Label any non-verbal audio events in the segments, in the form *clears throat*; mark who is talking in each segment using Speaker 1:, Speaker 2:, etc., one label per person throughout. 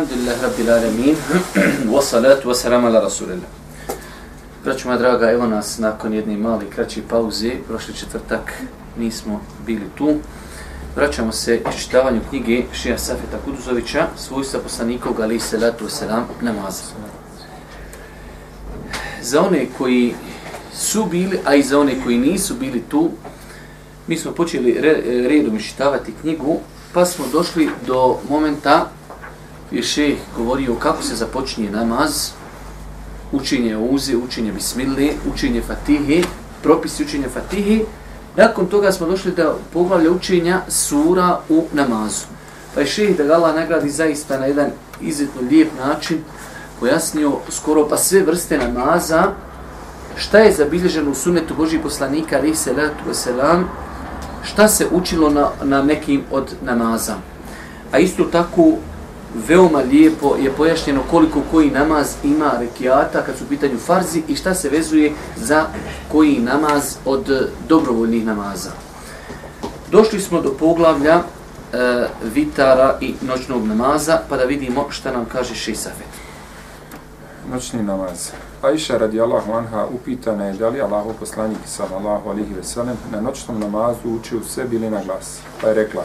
Speaker 1: Alhamdulillah Rabbil Alamin *clears throat* Wa salatu والسلام على رسول الله Braću moja draga, evo nas nakon jedne mali kraće pauze, prošli četvrtak nismo bili tu. Vraćamo se iz čitavanju knjige Šija Safeta Kuduzovića, svojstva poslanikog Ali Selatu Selam namaza. Za one koji su bili, a i za one koji nisu bili tu, mi smo počeli re, redom iščitavati knjigu, pa smo došli do momenta je šeh govorio kako se započinje namaz, učenje uze, učenje bismile, učenje fatihe, propisi učenja fatihe. Nakon toga smo došli do poglavlja učenja sura u namazu. Pa je šeh da ga Allah nagradi zaista na jedan izuzetno lijep način pojasnio skoro pa sve vrste namaza, šta je zabilježeno u sunetu Božih poslanika, ali se letu selam, šta se učilo na, na nekim od namaza. A isto tako veoma lijepo je pojašnjeno koliko koji namaz ima rekiata kad su u pitanju farzi i šta se vezuje za koji namaz od e, dobrovoljnih namaza. Došli smo do poglavlja e, vitara i noćnog namaza pa da vidimo šta nam kaže Šisafet.
Speaker 2: Noćni namaz. Aisha radijallahu anha upitana je da li Allahu poslanik sallallahu alihi veselem na noćnom namazu učio u sebi ili na glas. Pa je rekla,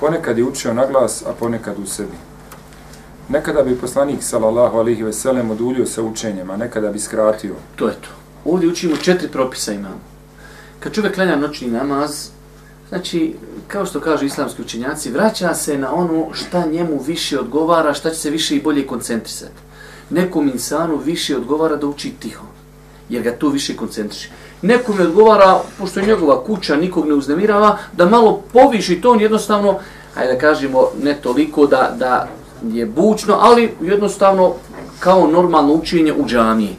Speaker 2: Ponekad je učio na glas, a ponekad u sebi. Nekada bi poslanik, salallahu alihi veselem, oduljio sa učenjem, a nekada bi skratio.
Speaker 1: To je to. Ovdje učimo četiri propisa imamo. Kad čovjek klanja noćni namaz, znači, kao što kažu islamski učenjaci, vraća se na ono šta njemu više odgovara, šta će se više i bolje koncentrisati. Nekom insanu više odgovara da uči tiho, jer ga to više koncentriše. Nekom odgovara, pošto je njegova kuća, nikog ne uznemirava, da malo poviši ton jednostavno, ajde da kažemo, ne toliko da, da je bučno, ali jednostavno kao normalno učenje u džamiji.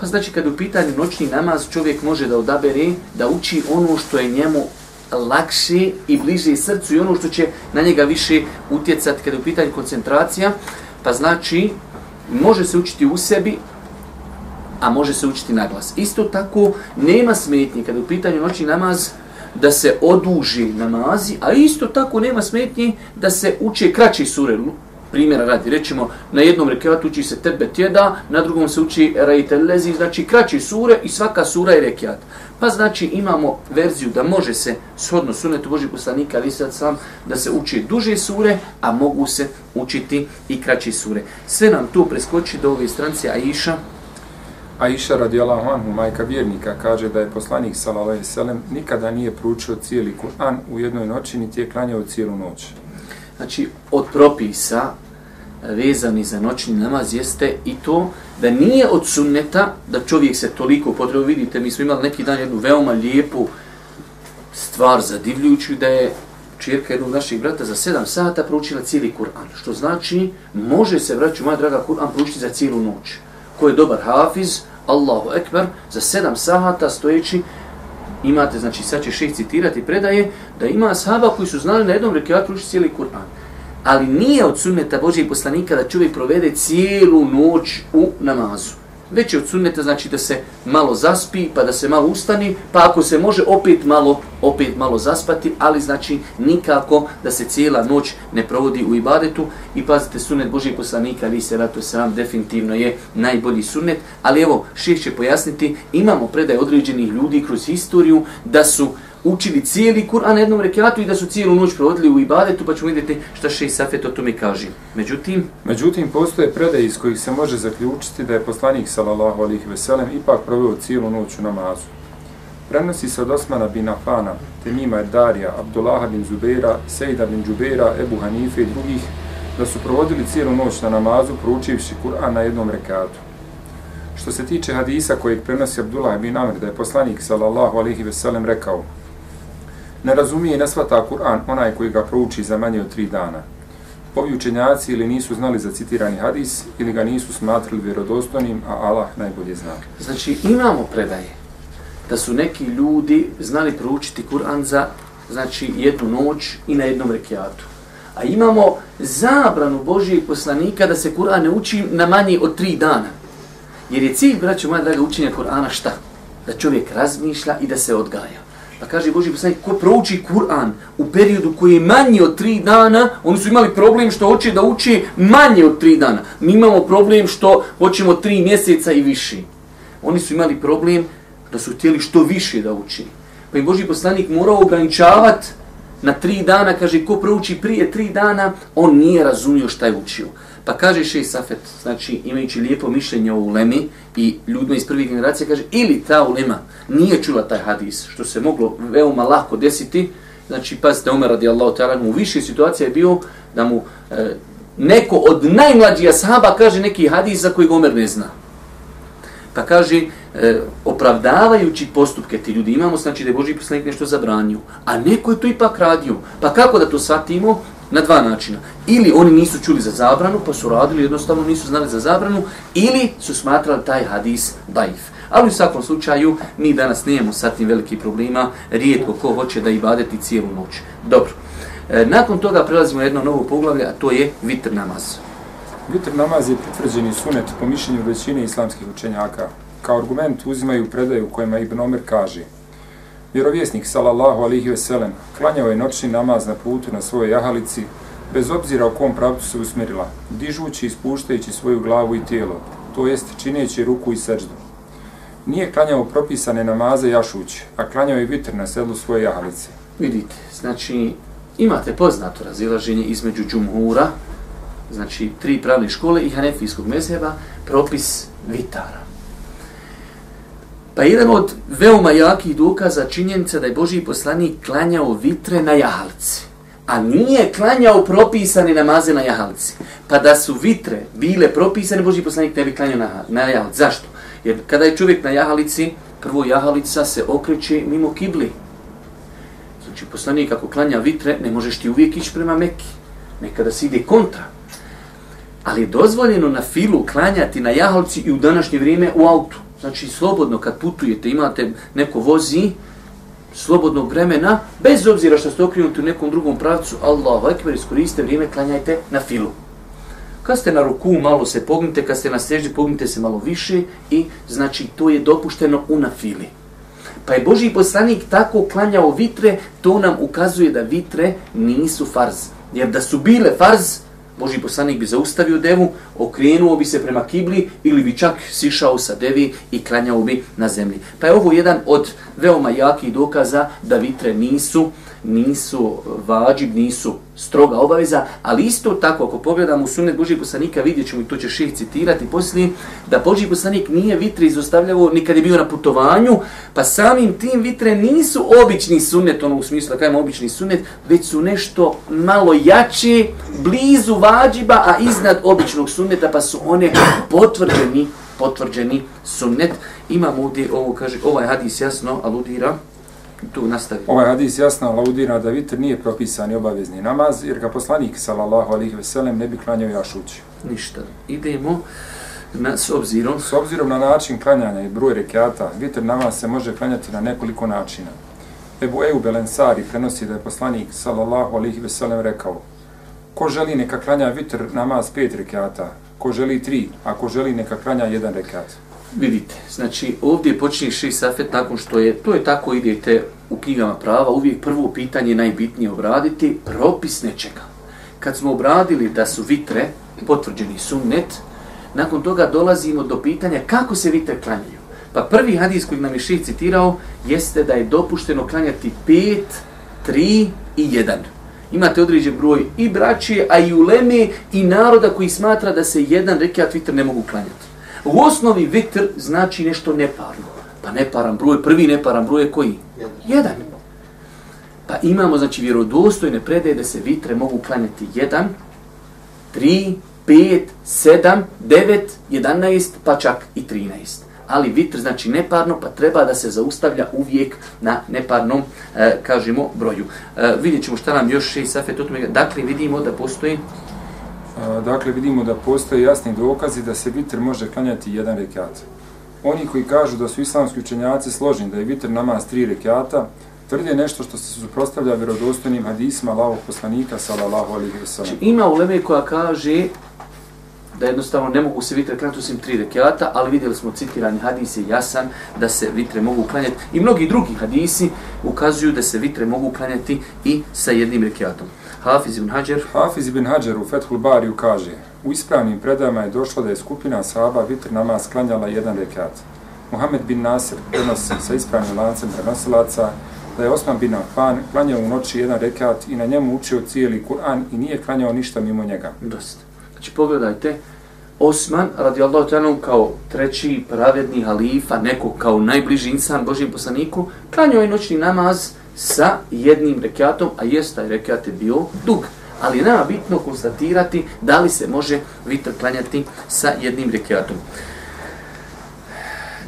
Speaker 1: Pa znači kad u pitanju noćni namaz čovjek može da odabere da uči ono što je njemu lakše i bliže srcu i ono što će na njega više utjecati kada je u pitanju koncentracija. Pa znači može se učiti u sebi, a može se učiti na glas. Isto tako nema smetnje kada u pitanju noćni namaz da se oduži namazi, a isto tako nema smetnje da se uče kraći sure primjera radi, rećemo, na jednom rekiatu uči se tebe tjeda, na drugom se uči rejte lezi, znači kraći sure i svaka sura je rekiat. Pa znači imamo verziju da može se, shodno sunetu Boži poslanika, ali sad sam, da se uči duže sure, a mogu se učiti i kraći sure. Sve nam tu preskoči do ove strance Aisha.
Speaker 2: Aisha radijallahu anhu, majka vjernika, kaže da je poslanik sallallahu sallam nikada nije proučio cijeli Kur'an u jednoj noći, niti je klanjao cijelu noć.
Speaker 1: Znači, od propisa vezani za noćni namaz jeste i to da nije od sunneta da čovjek se toliko potrebu vidite, mi smo imali neki dan jednu veoma lijepu stvar zadivljujuću da je čirka jednog naših brata za 7 sata proučila cijeli Kur'an. Što znači, može se, braću moja draga, Kur'an proučiti za cijelu noć. Ko je dobar hafiz, Allahu Ekber, za sedam sahata stojeći, imate, znači sad će šeh citirati predaje, da ima sahaba koji su znali na jednom rekiatu uči cijeli Kur'an ali nije od sunneta Božijeg poslanika da čovjek provede cijelu noć u namazu. Već je od sunneta znači da se malo zaspi, pa da se malo ustani, pa ako se može opet malo, opet malo zaspati, ali znači nikako da se cijela noć ne provodi u ibadetu. I pazite, sunnet Božih poslanika, vi se ratu sram, definitivno je najbolji sunnet, ali evo, ših će pojasniti, imamo predaj određenih ljudi kroz historiju da su učili cijeli Kur'an na jednom rekiatu i da su cijelu noć provodili u ibadetu, pa ćemo vidjeti šta še Safet o tome kaže. Međutim,
Speaker 2: Međutim, postoje predaje iz kojih se može zaključiti da je poslanik sallallahu alihi veselem ipak proveo cijelu noć u namazu. Prenosi se od Osmana bin Afana, Temima Darija, Abdullaha bin Zubeira, Sejda bin Džubeira, Ebu Hanife i drugih da su provodili cijelu noć na namazu proučivši Kur'an na jednom rekatu. Što se tiče hadisa kojeg prenosi Abdullah bin Amr da je poslanik sallallahu alihi veselem rekao ne razumije i ne svata Kur'an onaj koji ga prouči za manje od tri dana. Ovi učenjaci ili nisu znali za citirani hadis, ili ga nisu smatrali vjerodostojnim, a Allah najbolje zna.
Speaker 1: Znači, imamo predaje da su neki ljudi znali proučiti Kur'an za znači, jednu noć i na jednom rekiatu. A imamo zabranu Božijeg poslanika da se Kur'an ne uči na manje od tri dana. Jer je cilj, braću moja draga, učenja Kur'ana šta? Da čovjek razmišlja i da se odgaja. Pa kaže Boži poslanik, ko prouči Kur'an u periodu koji je manji od tri dana, oni su imali problem što hoće da uči manje od tri dana. Mi imamo problem što hoćemo tri mjeseca i više. Oni su imali problem da su htjeli što više da uči. Pa im Boži poslanik morao ograničavati na tri dana, kaže, ko prouči prije tri dana, on nije razumio šta je učio. Pa kaže Šej Safet, znači imajući lijepo mišljenje o ulemi i ljudima iz prvih generacija, kaže, ili ta ulema nije čula taj hadis, što se moglo veoma lako desiti, znači, pazite, Omer radijallahu ta'ala, u više situacija je bio da mu e, neko od najmlađih ashaba kaže neki hadis za koji Omer ne zna. Pa kaže, e, opravdavajući postupke ti ljudi imamo, znači da je Boži poslanik nešto zabranio, a neko je to ipak radio. Pa kako da to shvatimo? Na dva načina. Ili oni nisu čuli za zabranu, pa su radili, jednostavno nisu znali za zabranu, ili su smatrali taj hadis daif. Ali u svakom slučaju, mi danas nemamo sa tim veliki problema, rijetko ko hoće da ibadeti cijelu noć. Dobro. E, nakon toga prelazimo na jedno novo poglavlje, a to je vitr namaz.
Speaker 2: Vitr namaz je potvrđeni sunet po mišljenju većine islamskih učenjaka. Kao argument uzimaju predaju kojima Ibn Omer kaže Vjerovjesnik, salallahu alihi veselem, klanjao je noćni namaz na putu na svojoj jahalici, bez obzira u kom pravcu se usmerila, dižući i spuštajući svoju glavu i tijelo, to jest čineći ruku i srđdu. Nije klanjao propisane namaze jašući, a klanjao je vitr na sedlu svoje jahalice.
Speaker 1: Vidite, znači imate poznato razilaženje između džumhura, znači tri pravne škole i hanefijskog mezheba, propis vitara. Pa jedan od veoma jakih dokaza činjenica da je Boži poslanik klanjao vitre na jahalci, a nije klanjao propisane namaze na jahalci. Pa da su vitre bile propisane, Boži poslanik ne bi klanjao na, na jahalci. Zašto? Jer kada je čovjek na jahalici, prvo jahalica se okreće mimo kibli. Znači, poslanik ako klanja vitre, ne možeš ti uvijek ići prema Meki. Nekada se ide kontra. Ali je dozvoljeno na filu klanjati na jahalci i u današnje vrijeme u autu. Znači, slobodno kad putujete, imate neko vozi, slobodnog vremena, bez obzira što ste okrenuti u nekom drugom pravcu, Allahu ekber, iskoriste vrijeme, klanjajte na filu. Kad ste na ruku, malo se pognite, kad ste na seždi, pognite se malo više i znači to je dopušteno u na fili. Pa je Boži poslanik tako klanjao vitre, to nam ukazuje da vitre nisu farz. Jer da su bile farz, Boži poslanik bi zaustavio devu, okrenuo bi se prema kibli ili bi čak sišao sa devi i klanjao bi na zemlji. Pa je ovo jedan od veoma jakih dokaza da vitre nisu nisu vađib, nisu stroga obaveza, ali isto tako, ako pogledamo u sunet Božijeg poslanika, vidjet ćemo i to će ših citirati poslije, da Božih poslanik nije vitre izostavljavo nikad je bio na putovanju, pa samim tim vitre nisu obični sunet, ono u smislu da kajemo obični sunet, već su nešto malo jače, blizu vađiba, a iznad običnog sunneta, pa su one potvrđeni, potvrđeni sunnet. Imamo ovdje, ovo kaže, ovaj hadis jasno aludira, tu nastavi.
Speaker 2: Ovaj hadis jasno laudira da vitr nije propisani obavezni namaz, jer ga poslanik, sallallahu alihi veselem, ne bi klanjao jašući.
Speaker 1: Ništa. Idemo na, s obzirom.
Speaker 2: S obzirom na način klanjanja i broj rekiata, vitr namaz se može klanjati na nekoliko načina. Ebu Eju Belensari prenosi da je poslanik, sallallahu alihi veselem, rekao Ko želi neka klanja vitr namaz pet rekiata, ko želi tri, a ko želi neka klanja jedan rekiat
Speaker 1: vidite, znači ovdje počinje šest safet nakon što je, to je tako idete u knjigama prava, uvijek prvo pitanje najbitnije obraditi, propis nečega. Kad smo obradili da su vitre, potvrđeni sunnet, nakon toga dolazimo do pitanja kako se vitre klanjaju. Pa prvi hadis koji nam je ših citirao jeste da je dopušteno klanjati pet, tri i 1. Imate određen broj i braće, a i uleme i naroda koji smatra da se jedan rekiat vitr ne mogu klanjati. U osnovi vitr znači nešto neparno. Pa neparan broj, prvi neparan broj je koji? Jedan. Pa imamo, znači, vjerodostojne predaje da se vitre mogu klanjati jedan, tri, pet, sedam, devet, jedanaest, pa čak i trinaest. Ali vitr znači neparno, pa treba da se zaustavlja uvijek na neparnom, e, kažemo, broju. E, vidjet ćemo šta nam još šest safet o. Dakle, vidimo da postoji
Speaker 2: Dakle, vidimo da postoje jasni dokazi da se vitr može klanjati jedan rekat. Oni koji kažu da su islamski učenjaci složni da je vitr namaz tri rekata, tvrde nešto što se suprostavlja vjerodostojnim hadisima Allahog poslanika, sallallahu alihi wasallam.
Speaker 1: Znači, ima uleme koja kaže da jednostavno ne mogu se vitre klanjati osim tri rekiata, ali vidjeli smo citirani hadis je jasan da se vitre mogu klanjati i mnogi drugi hadisi ukazuju da se vitre mogu klanjati i sa jednim rekiatom. Hafiz ibn Hajar,
Speaker 2: Hafiz ibn Hajar u Fethul Bariju kaže U ispravnim predajama je došlo da je skupina sahaba vitr namaz klanjala jedan rekat. Muhammed bin Nasir prenosi sa ispravnim lancem prenosilaca da je Osman bin Affan klanjao u noći jedan rekat i na njemu učio cijeli Kur'an i nije klanjao ništa mimo njega.
Speaker 1: dosta. Znači pogledajte, Osman radijallahu ta'ala kao treći pravedni halifa, neko kao najbliži insan Božijem poslaniku, klanjao je noćni namaz sa jednim rekiatom, a jest taj rekiat je bio dug. Ali je nama bitno konstatirati da li se može vitr klanjati sa jednim rekiatom.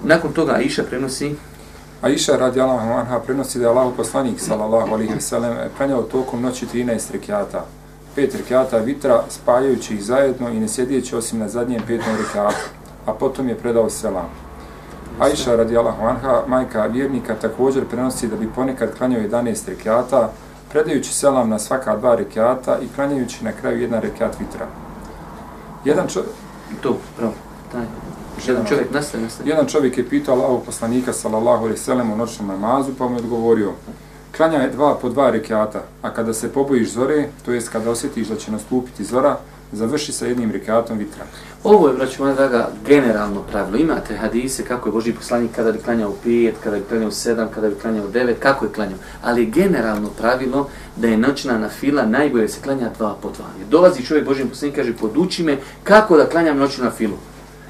Speaker 1: Nakon toga Aisha prenosi
Speaker 2: Aisha radijallahu anha prenosi da je Allahu poslanik sallallahu alejhi ve sellem klanjao tokom noći 13 rekata. Pet rekata vitra spajajući ih zajedno i ne sjedjeći osim na zadnjem petom rekatu, a potom je predao selam. Aisha radijallahu anha, majka vjernika, također prenosi da bi ponekad klanjao 11 rekata, predajući selam na svaka dva rekata i klanjajući na kraju jedan rekat vitra. Jedan čovjek,
Speaker 1: to, pravo, taj, jedan čovjek nastaje, nastaje.
Speaker 2: Jedan čovjek je pitao Allahog poslanika sallallahu alejhi ve sellem u noćnom namazu, pa mu je odgovorio: Klanja je dva po dva rekata, a kada se pobojiš zore, to jest kada osjetiš da će nastupiti zora, završi sa jednim rekatom vitra.
Speaker 1: Ovo je, braću moja draga, generalno pravilo. Imate hadise kako je Boži poslanik kada bi klanjao u pijet, kada bi klanjao u sedam, kada bi klanjao u devet, kako je klanjao. Ali je generalno pravilo da je noćna na fila najbolje se klanja dva po dva. Jer dolazi čovjek Boži poslanik kaže, poduči me kako da klanjam noćnu na filu.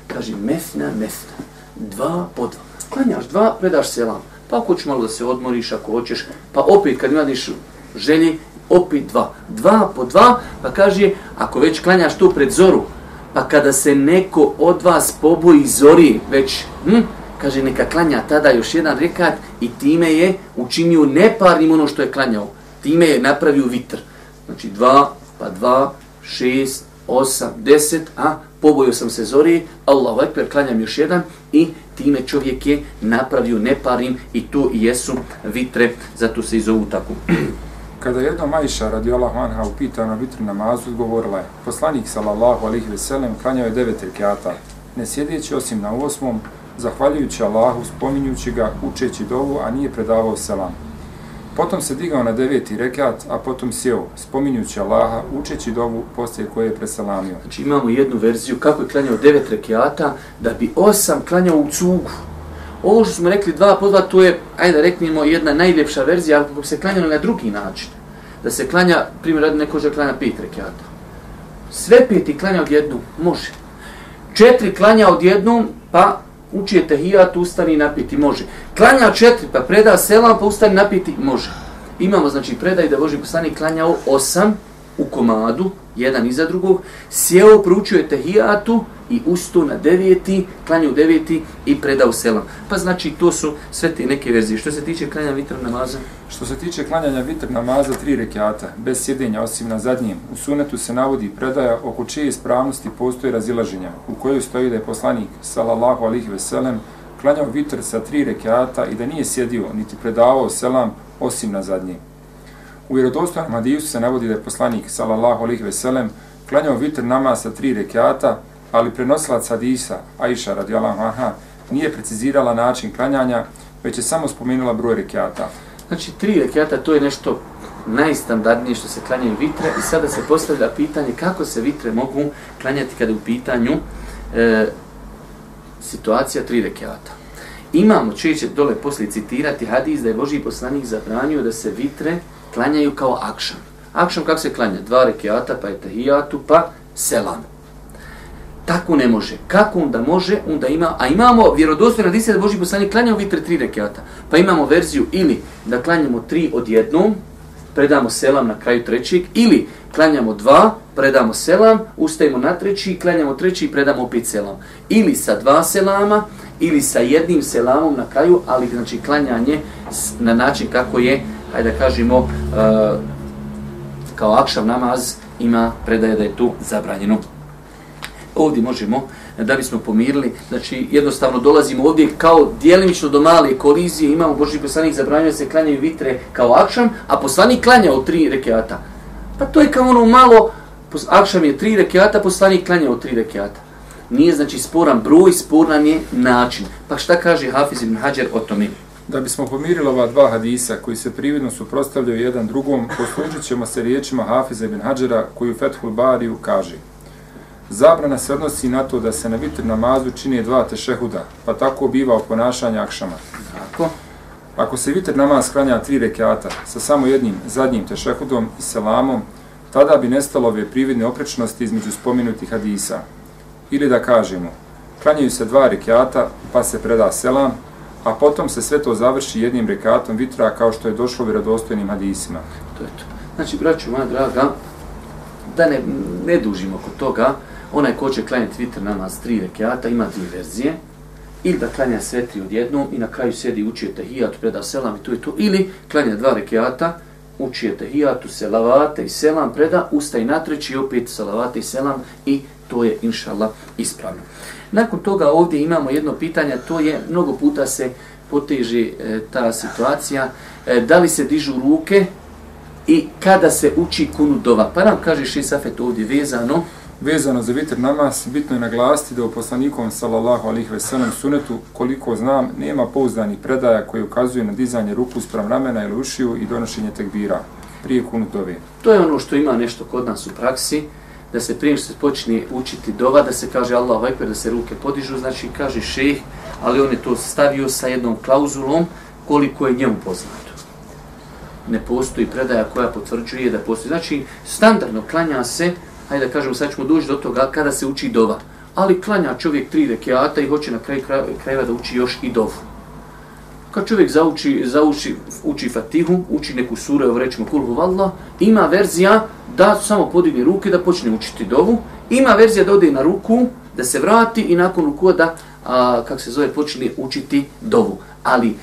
Speaker 1: Kaže, mesna, mesna, dva po dva. Klanjaš dva, predaš selam. Pa ako hoćeš malo da se odmoriš, ako hoćeš, pa opet kad imaš želji, opet dva. Dva po dva, pa kaže, ako već klanjaš tu pred zoru, pa kada se neko od vas poboji zori, već, hm, kaže, neka klanja tada još jedan rekat i time je učinio neparnim ono što je klanjao. Time je napravio vitr. Znači dva, pa dva, šest, osam, deset, a pobojio sam se zori, Allahu Ekber, klanjam još jedan i time čovjek je napravio neparnim i to i jesu vitre, zato se i zovu tako.
Speaker 2: Kada je jedna majša radijallahu anha upitana na vitru namazu, odgovorila je, poslanik sallallahu alihi ve sellem klanjao je devet rekata, ne sjedeći osim na osmom, zahvaljujući Allahu, spominjući ga, učeći dovu, a nije predavao selam. Potom se digao na deveti rekat, a potom sjeo, spominjući Allaha, učeći dovu poslije koje je preselamio.
Speaker 1: Znači imamo jednu verziju kako je klanjao devet rekiata, da bi osam klanjao u cugu. Ovo što smo rekli dva po dva, to je, ajde da reknemo, jedna najljepša verzija, ako se klanjalo na drugi način. Da se klanja, primjer, radi neko že klanja pet rekiata. Sve peti klanja odjednom, može. Četiri klanja odjednom, pa uči je tehijat, ustani i napiti, može. Klanja četiri, pa preda selam, pa ustani napiti, može. Imamo, znači, predaj da Boži poslanik klanjao osam u komadu, jedan iza drugog, sjeo, proučio je tehijatu i usto na deveti, klanjao deveti i predao selam. Pa znači, to su sve te neke verzije. Što se tiče klanja vitr namaza?
Speaker 2: Što se tiče klanjanja vitr namaza tri rekiata, bez sjedenja osim na zadnjem, u sunetu se navodi predaja oko čije ispravnosti postoje razilaženja, u kojoj stoji da je poslanik, salallahu alihi veselem, klanjao vitr sa tri rekiata i da nije sjedio niti predavao selam osim na zadnjem. U vjerodostojnom hadisu se navodi da je poslanik, sallallahu alejhi ve sellem klanjao vitr namaz sa tri rekata, ali prenosilac hadisa, Aisha radijallahu anha, nije precizirala način klanjanja, već je samo spomenula broj rekata.
Speaker 1: Znači, tri rekata to je nešto najstandardnije što se klanjaju vitre i sada se postavlja pitanje kako se vitre mogu klanjati kada je u pitanju e, situacija tri rekiata. Imamo, čije će dole poslije citirati hadis da je Boži poslanik zabranio da se vitre klanjaju kao akšan. Akšan kako se klanja? Dva rekiata, pa je tahijatu, pa selam. Tako ne može. Kako onda može? Onda ima, a imamo vjerodostojno hadise da Boži poslanik klanja u vitre tri rekiata. Pa imamo verziju ili da klanjamo tri odjednom, predamo selam na kraju trećeg, ili klanjamo dva, predamo selam, ustajemo na treći, klanjamo treći i predamo opet selam. Ili sa dva selama, ili sa jednim selamom na kraju, ali znači klanjanje na način kako je, hajde da kažemo, uh, kao akšav namaz ima predaje da je to zabranjeno. Ovdje možemo, da bismo pomirili, znači jednostavno dolazimo ovdje kao dijelimično do male kolizije, imamo Boži poslanik zabranjeno se klanjaju vitre kao akšam, a poslanik klanja u tri rekiata. Pa to je kao ono malo, akšam je tri rekiata, poslanik klanja u tri rekiata. Nije znači sporan broj, sporan je način. Pa šta kaže Hafiz ibn Hajar o tome?
Speaker 2: Da bismo pomirili ova dva hadisa koji se prividno suprostavljaju jedan drugom, poslužit ćemo se riječima Hafiza ibn Hadžara koji u Fethul Bariju kaže Zabrana se odnosi na to da se na vitr namazu čini dva tešehuda, pa tako biva o ponašanja akšama.
Speaker 1: Tako.
Speaker 2: Ako se vitr namaz skranja tri rekiata sa samo jednim zadnjim tešehudom i selamom, tada bi nestalo ove prividne oprečnosti između spomenutih hadisa. Ili da kažemo, klanjaju se dva rekiata pa se preda selam, a potom se sve to završi jednim rekatom vitra kao što je došlo u vjerodostojnim hadisima.
Speaker 1: To je to. Znači, braću moja draga, da ne, ne dužimo kod toga, onaj ko će klanjati vitr namaz tri rekiata, ima dvije verzije, ili da klanja sve tri odjednom i na kraju sjedi uči tehijat, preda selam i to je to, ili klanja dva rekiata, uči tehijatu, selavate i selam, preda, ustaj na treći i opet selavate i selam i to je inšallah ispravno. Nakon toga ovdje imamo jedno pitanje, to je mnogo puta se poteže e, ta situacija, e, da li se dižu ruke i kada se uči kunu dova. Pa nam kaže Šisafet ovdje vezano.
Speaker 2: Vezano za vitr namaz, bitno je naglasiti da u poslanikom sallallahu alihi veselam sunetu, koliko znam, nema pouzdanih predaja koji ukazuju na dizanje ruku sprem ramena ili ušiju i donošenje tekbira prije kunu dove.
Speaker 1: To je ono što ima nešto kod nas u praksi da se prije što se počne učiti dova, da se kaže Allah vajper, da se ruke podižu, znači kaže šeh, ali on je to stavio sa jednom klauzulom koliko je njemu poznato. Ne postoji predaja koja potvrđuje da postoji. Znači, standardno klanja se, hajde da kažemo, sad ćemo doći do toga kada se uči dova. Ali klanja čovjek tri rekiata i hoće na kraj krajeva da uči još i dovu kad čovjek zauči, zauči, uči fatihu, uči neku suru, evo rećemo kulhu vallah, ima verzija da samo podigne ruke da počne učiti dovu, ima verzija da ode na ruku, da se vrati i nakon ruku da, a, kak se zove, počne učiti dovu. Ali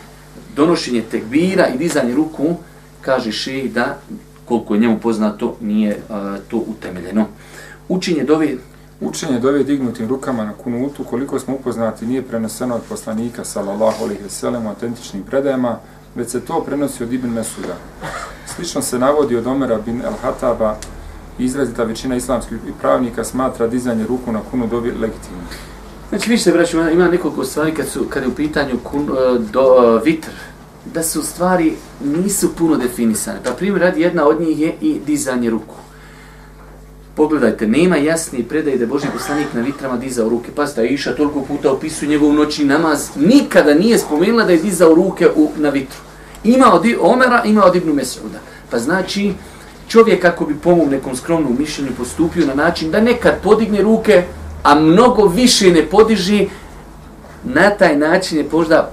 Speaker 1: donošenje tekbira i dizanje ruku, kaže šejh da koliko je njemu poznato, nije a, to utemeljeno. Učenje dove
Speaker 2: Učenje dove dignutim rukama na kunutu, koliko smo upoznati, nije preneseno od poslanika, sallallahu alaihi veselem, u autentičnim predajama, već se to prenosi od Ibn Mesuda. Slično se navodi od Omera bin El-Hataba, izrazita većina islamskih pravnika smatra dizanje ruku na kunu dovi legitimno.
Speaker 1: Znači, vi se braću, ima nekoliko stvari kad, su, kad je u pitanju kun, e, do, e, vitr, da su stvari nisu puno definisane. Pa primjer radi jedna od njih je i dizanje ruku. Pogledajte, nema jasni predaj da je Boži poslanik na vitrama dizao ruke. Pazite, Iša toliko puta opisuje njegov noćni namaz. Nikada nije spomenula da je dizao ruke u, na vitru. Ima od Omera, ima od Ibnu Mesuda. Pa znači, čovjek kako bi pomog nekom skromnom mišljenju postupio na način da nekad podigne ruke, a mnogo više ne podiži, na taj način je možda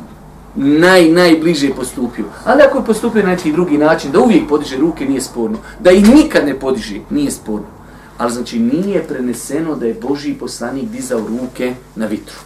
Speaker 1: naj, najbliže postupio. Ali ako je postupio na neki drugi način, da uvijek podiže ruke, nije sporno. Da i nikad ne podiže, nije sporno ali znači nije preneseno da je Boži poslanik dizao ruke na vitru.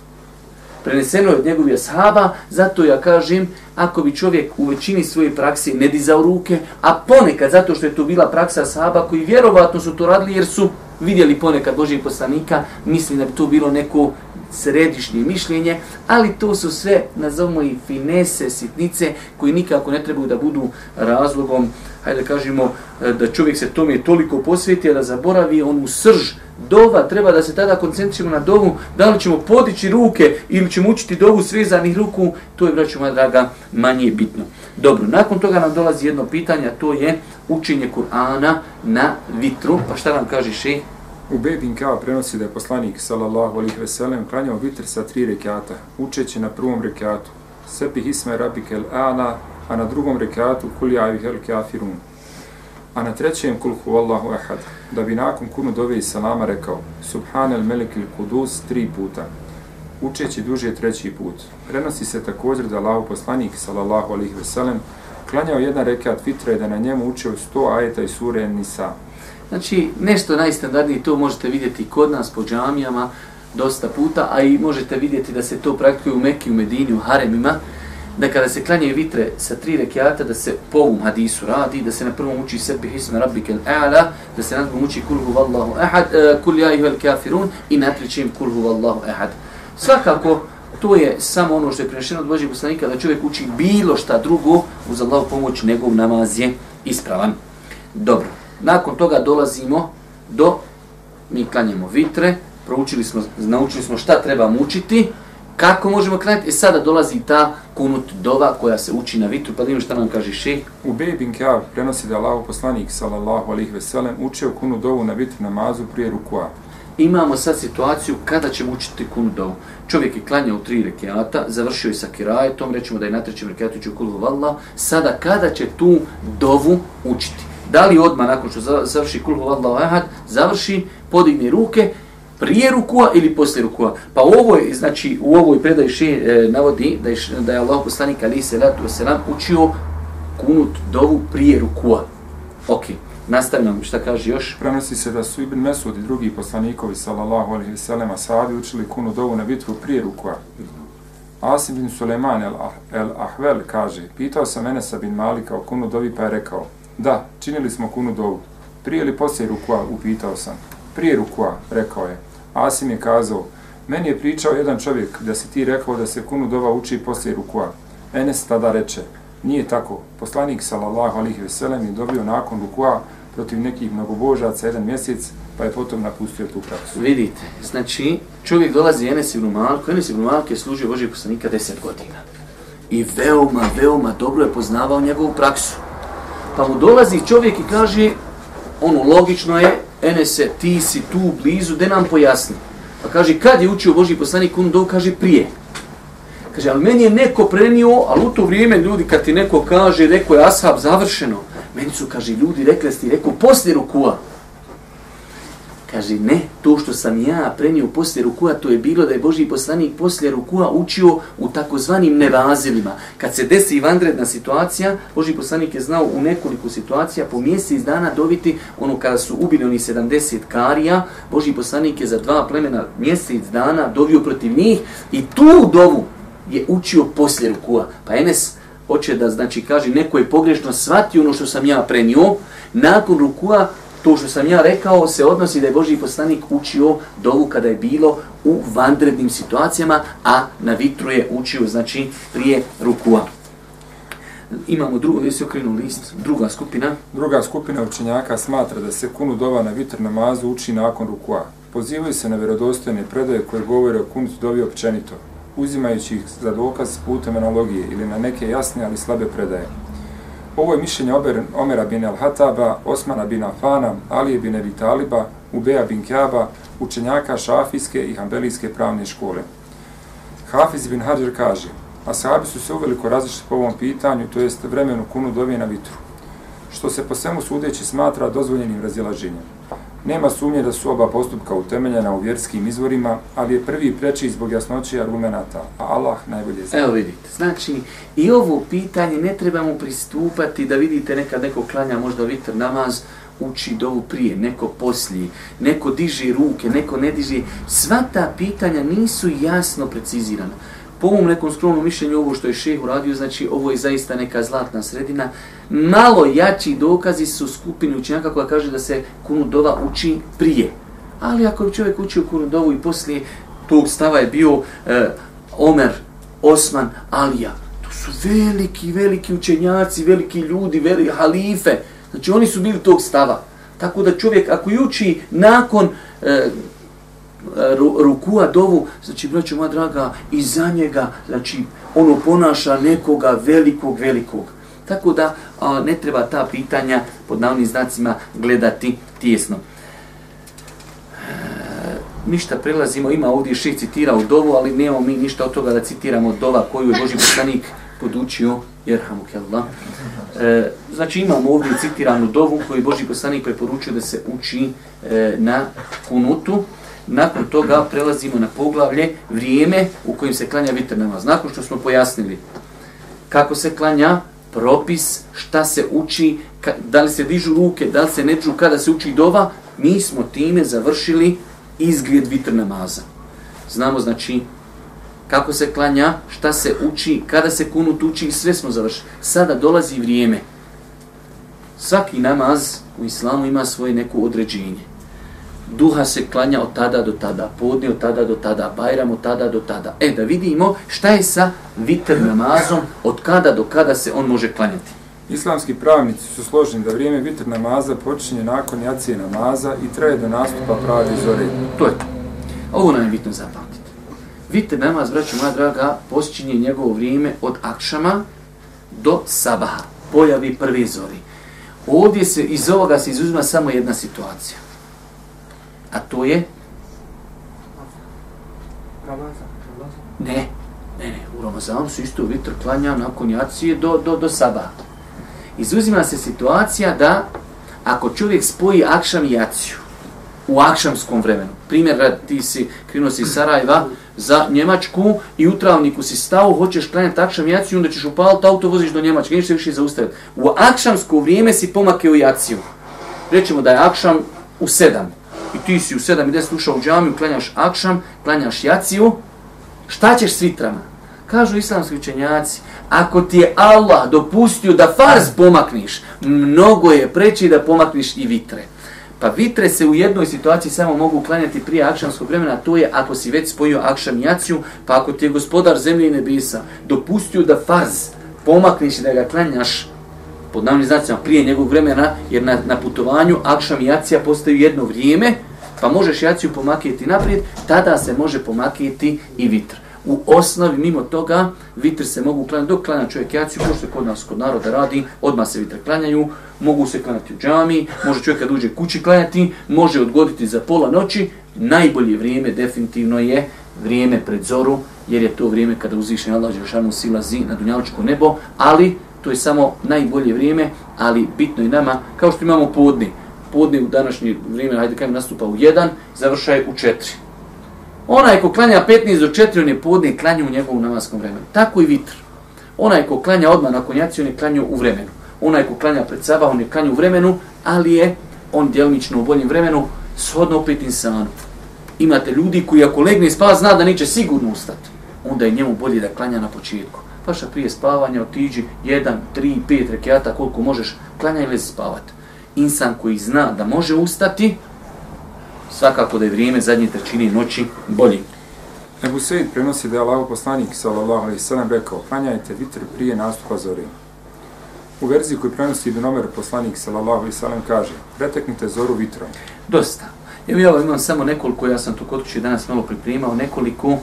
Speaker 1: Preneseno je od njegovih ashaba, zato ja kažem, ako bi čovjek u većini svoje prakse ne dizao ruke, a ponekad, zato što je to bila praksa ashaba, koji vjerovatno su to radili jer su vidjeli ponekad Božijeg poslanika, mislim da bi to bilo neko središnje mišljenje, ali to su sve, nazovimo i finese, sitnice, koji nikako ne trebaju da budu razlogom, hajde da kažemo, e, da čovjek se tome toliko posveti, da zaboravi onu srž dova, treba da se tada koncentrijemo na dovu, da li ćemo podići ruke ili ćemo učiti dovu svezanih ruku, to je, braću moja draga, manje bitno. Dobro, nakon toga nam dolazi jedno pitanje, to je učenje Kur'ana na vitru. Pa šta nam kaže še?
Speaker 2: U Bebin Kao prenosi da je poslanik sallallahu alaihi ve sellem klanjao vitr sa tri rekata, učeći na prvom rekatu Sepi hisme rabike ana, a na drugom rekatu kul javi hel kafirun. A na trećem kulhu Allahu ahad, da bi nakon kunu dove i salama rekao Subhanel melekil melik kudus tri puta, učeći duže treći put. Prenosi se također da Allah poslanik sallallahu alaihi ve sellem klanjao jedan rekat vitra i da na njemu učeo sto ajeta i sure Nisa.
Speaker 1: Znači, nešto najstandardnije, to možete vidjeti kod nas po džamijama dosta puta, a i možete vidjeti da se to praktikuje u Mekki, u Medini, u Haremima. da kada se klanjaju vitre sa tri rekiata, da se po ovom hadisu radi, da se na prvom uči sebi hisme rabbike al-a'la, da se na drugom uči kulhu vallahu ahad, uh, kul ja ihvel kafirun i na trećem kulhu vallahu ahad. Svakako, to je samo ono što je prenešeno od Božih poslanika, da čovjek uči bilo šta drugo, uz Allahu pomoć, njegov namaz je ispravan. Dobro, nakon toga dolazimo do, mi klanjamo vitre, proučili smo, naučili smo šta treba mučiti, kako možemo klanjati, i sada dolazi ta kunut dova koja se uči na vitru, pa da šta nam kaže šeh.
Speaker 2: U Bej bin Kjav prenosi da Allah poslanik, sallallahu alihi veselem, učio kunut dovu na vitru namazu prije rukua.
Speaker 1: Imamo sad situaciju kada ćemo učiti kunut dovu. Čovjek je klanjao tri rekiata, završio je sa kirajetom, rećemo da je na trećem rekiatu učio kulu valla, sada kada će tu dovu učiti? Da li odmah nakon što završi kulu valla ahad, završi, podigne ruke, prije rukua ili poslije rukua. Pa u ovoj, znači, u ovoj predaji še e, navodi da je, da je Allah poslanik Ali se ratu selam učio kunut dovu prije rukua. Ok, nastavljamo šta kaže još.
Speaker 2: Prenosi se da su Ibn Mesud i drugi poslanikovi, sallallahu alaihi sallam, ashabi učili kunut dovu na bitvu prije rukua. Asim bin Suleiman el, el Ahvel kaže, pitao sam Enesa bin Malika o kunut dovi pa je rekao, da, činili smo kunu dovu. Prije ili poslije rukua, upitao sam. Prije rukua, rekao je. Asim je kazao, meni je pričao jedan čovjek da si ti rekao da se kunu dova uči poslije rukua. Enes tada reče, nije tako. Poslanik sallallahu alihi veselem je dobio nakon rukua protiv nekih mnogobožaca jedan mjesec, pa je potom napustio tu praksu.
Speaker 1: Vidite, znači čovjek dolazi Enes ibn Malko, Enes ibn Malko je služio Božih poslanika deset godina. I veoma, veoma dobro je poznavao njegovu praksu. Pa mu dolazi čovjek i kaže, ono logično je, Enese, ti si tu blizu, de nam pojasni. Pa kaže, kad je učio Boži poslanik kunu dovu, kaže, prije. Kaže, ali meni je neko prenio, ali u to vrijeme ljudi, kad ti neko kaže, rekao je ashab završeno, meni su, kaže, ljudi rekli, ste rekao, poslije rukua. Kaže, ne, to što sam ja prenio poslije rukua, to je bilo da je Boži poslanik poslije rukua učio u takozvanim nevazilima. Kad se desi vanredna situacija, Boži poslanik je znao u nekoliko situacija po mjesec dana dobiti, ono kada su ubili oni 70 karija, Boži poslanik je za dva plemena mjesec dana dovio protiv njih i tu dovu je učio poslije rukua. Pa Enes hoće da znači kaže neko je pogrešno shvatio ono što sam ja prenio, nakon rukua to što sam ja rekao se odnosi da je Boži poslanik učio dovu kada je bilo u vandrednim situacijama, a na vitru je učio, znači, prije rukua. Imamo drugo, gdje se okrenu list, druga skupina.
Speaker 2: Druga skupina učenjaka smatra da se kunu dova na vitr namazu uči nakon rukua. Pozivaju se na vjerodostojne predaje koje govore o kunu dovi općenito, uzimajući ih za dokaz putem analogije ili na neke jasne ali slabe predaje. Ovo je mišljenje Ober, Omera bin al-Hataba, Osmana bin Afana, Alije bin Ebi Taliba, Ubeja bin Kjaba, učenjaka šafijske i hambelijske pravne škole. Hafiz bin Hadžer kaže, Ashabi su se uveliko različiti po ovom pitanju, to jest vremenu kunu dovije na vitru, što se po svemu sudeći smatra dozvoljenim razilaženjem. Nema sumnje da su oba postupka utemeljena u vjerskim izvorima, ali je prvi preči zbog jasnoće argumenta, a Allah najbolje zna.
Speaker 1: Evo vidite, znači i ovo pitanje ne trebamo pristupati da vidite nekad neko klanja možda vitr namaz, uči dovu prije, neko poslije, neko diže ruke, neko ne diže. Sva ta pitanja nisu jasno precizirana po ovom nekom skromnom mišljenju ovo što je šeh uradio, znači ovo je zaista neka zlatna sredina. Malo jači dokazi su skupini učenjaka koja kaže da se kunu dova uči prije. Ali ako bi čovjek učio kunu dovu i poslije tog stava je bio e, Omer, Osman, Alija. To su veliki, veliki učenjaci, veliki ljudi, veliki halife. Znači oni su bili tog stava. Tako da čovjek ako uči nakon e, E, rukua dovu, znači, braćo moja draga, i za njega, znači, ono ponaša nekoga velikog, velikog. Tako da a, ne treba ta pitanja pod navnim znacima gledati tijesno. E, ništa prelazimo, ima ovdje šest citirao dovu, ali nemamo mi ništa od toga da citiramo dova koju je Boži poslanik podučio, jer Allah. E, znači imamo ovdje citiranu dovu koju je Boži poslanik preporučio da se uči e, na kunutu. Nakon toga prelazimo na poglavlje vrijeme u kojim se klanja vitr namaz. Nakon što smo pojasnili kako se klanja, propis, šta se uči, da li se dižu ruke, da li se ne dižu, kada se uči dova, mi smo time završili izgled vitr namaza. Znamo znači kako se klanja, šta se uči, kada se kunut uči i sve smo završili. Sada dolazi vrijeme. Svaki namaz u islamu ima svoje neko određenje. Duha se klanja od tada do tada, podne od tada do tada, bajram od tada do tada. E, da vidimo šta je sa vitr namazom, od kada do kada se on može klanjati.
Speaker 2: Islamski pravnici su složeni da vrijeme vitr namaza počinje nakon jacije namaza i traje do nastupa prave zore.
Speaker 1: To je to. Ovo nam je bitno zapamtiti. Vitr namaz, braću moja draga, počinje njegovo vrijeme od akšama do sabaha, pojavi prvi zori. Ovdje se iz ovoga se izuzima samo jedna situacija. A to je? Ne, ne, ne, u Ramazanu se isto vitr klanja nakon jacije do, do, do sabata. Izuzima se situacija da ako čovjek spoji akšam i jaciju u akšamskom vremenu, primjer, ti si krenuo si iz Sarajeva za Njemačku i u travniku si stao, hoćeš klanjati akšam i jaciju, onda ćeš upaliti auto, voziš do Njemačke, nećeš se više zaustaviti. U akšamsko vrijeme si pomakeo jaciju. Rećemo da je akšam u sedam. I ti si u 7 i deset ušao u džamiju, klanjaš akšam, klanjaš jaciju. Šta ćeš s vitrama? Kažu islamski učenjaci, ako ti je Allah dopustio da farz pomakniš, mnogo je preći da pomakniš i vitre. Pa vitre se u jednoj situaciji samo mogu klanjati prije akšamskog vremena, to je ako si već spojio akšam jaciju, pa ako ti je gospodar zemlje i nebisa dopustio da farz pomakniš i da ga klanjaš pod navnim znacima prije njegovog vremena, jer na, na putovanju akšam i jacija postaju jedno vrijeme, pa možeš jaciju pomakijeti naprijed, tada se može pomakijeti i vitr. U osnovi, mimo toga, vitr se mogu klanjati, dok klanja čovjek jaciju, ko što kod nas, kod naroda radi, odmah se vitr klanjaju, mogu se klanjati u džami, može čovjek kad uđe kući klanjati, može odgoditi za pola noći, najbolje vrijeme definitivno je vrijeme pred zoru, jer je to vrijeme kada uzvišen Allah Žešanu silazi na dunjaličko nebo, ali to je samo najbolje vrijeme, ali bitno je nama, kao što imamo podne, podne u današnje vrijeme, hajde kajem nastupa u 1, završaje u 4. Onaj ko klanja 15 do 4, on je podne klanja u njegovom namaskom vremenu. Tako i vitr. Onaj ko klanja odmah nakon jaci, on je klanja u vremenu. Onaj ko klanja pred saba, on je klanja u vremenu, ali je on djelmično u boljem vremenu, shodno opet insanu. Imate ljudi koji ako legne spava, zna da neće sigurno ustati. Onda je njemu bolje da klanja na početku. Paša prije spavanja otiđi 1, 3, 5 rekiata koliko možeš, klanja ili spavati. Insan koji zna da može ustati, svakako da je vrijeme zadnje trećine noći bolji.
Speaker 2: Ebu Sejid prenosi da je Allah poslanik sallallahu alaihi sallam rekao klanjajte vitr prije nastupa zore. U verziji koju prenosi Ibn Omer poslanik sallallahu alaihi sallam kaže preteknite zoru vitrom.
Speaker 1: Dosta. Evo ja imam samo nekoliko, ja sam to kod kuće danas malo pripremao, nekoliko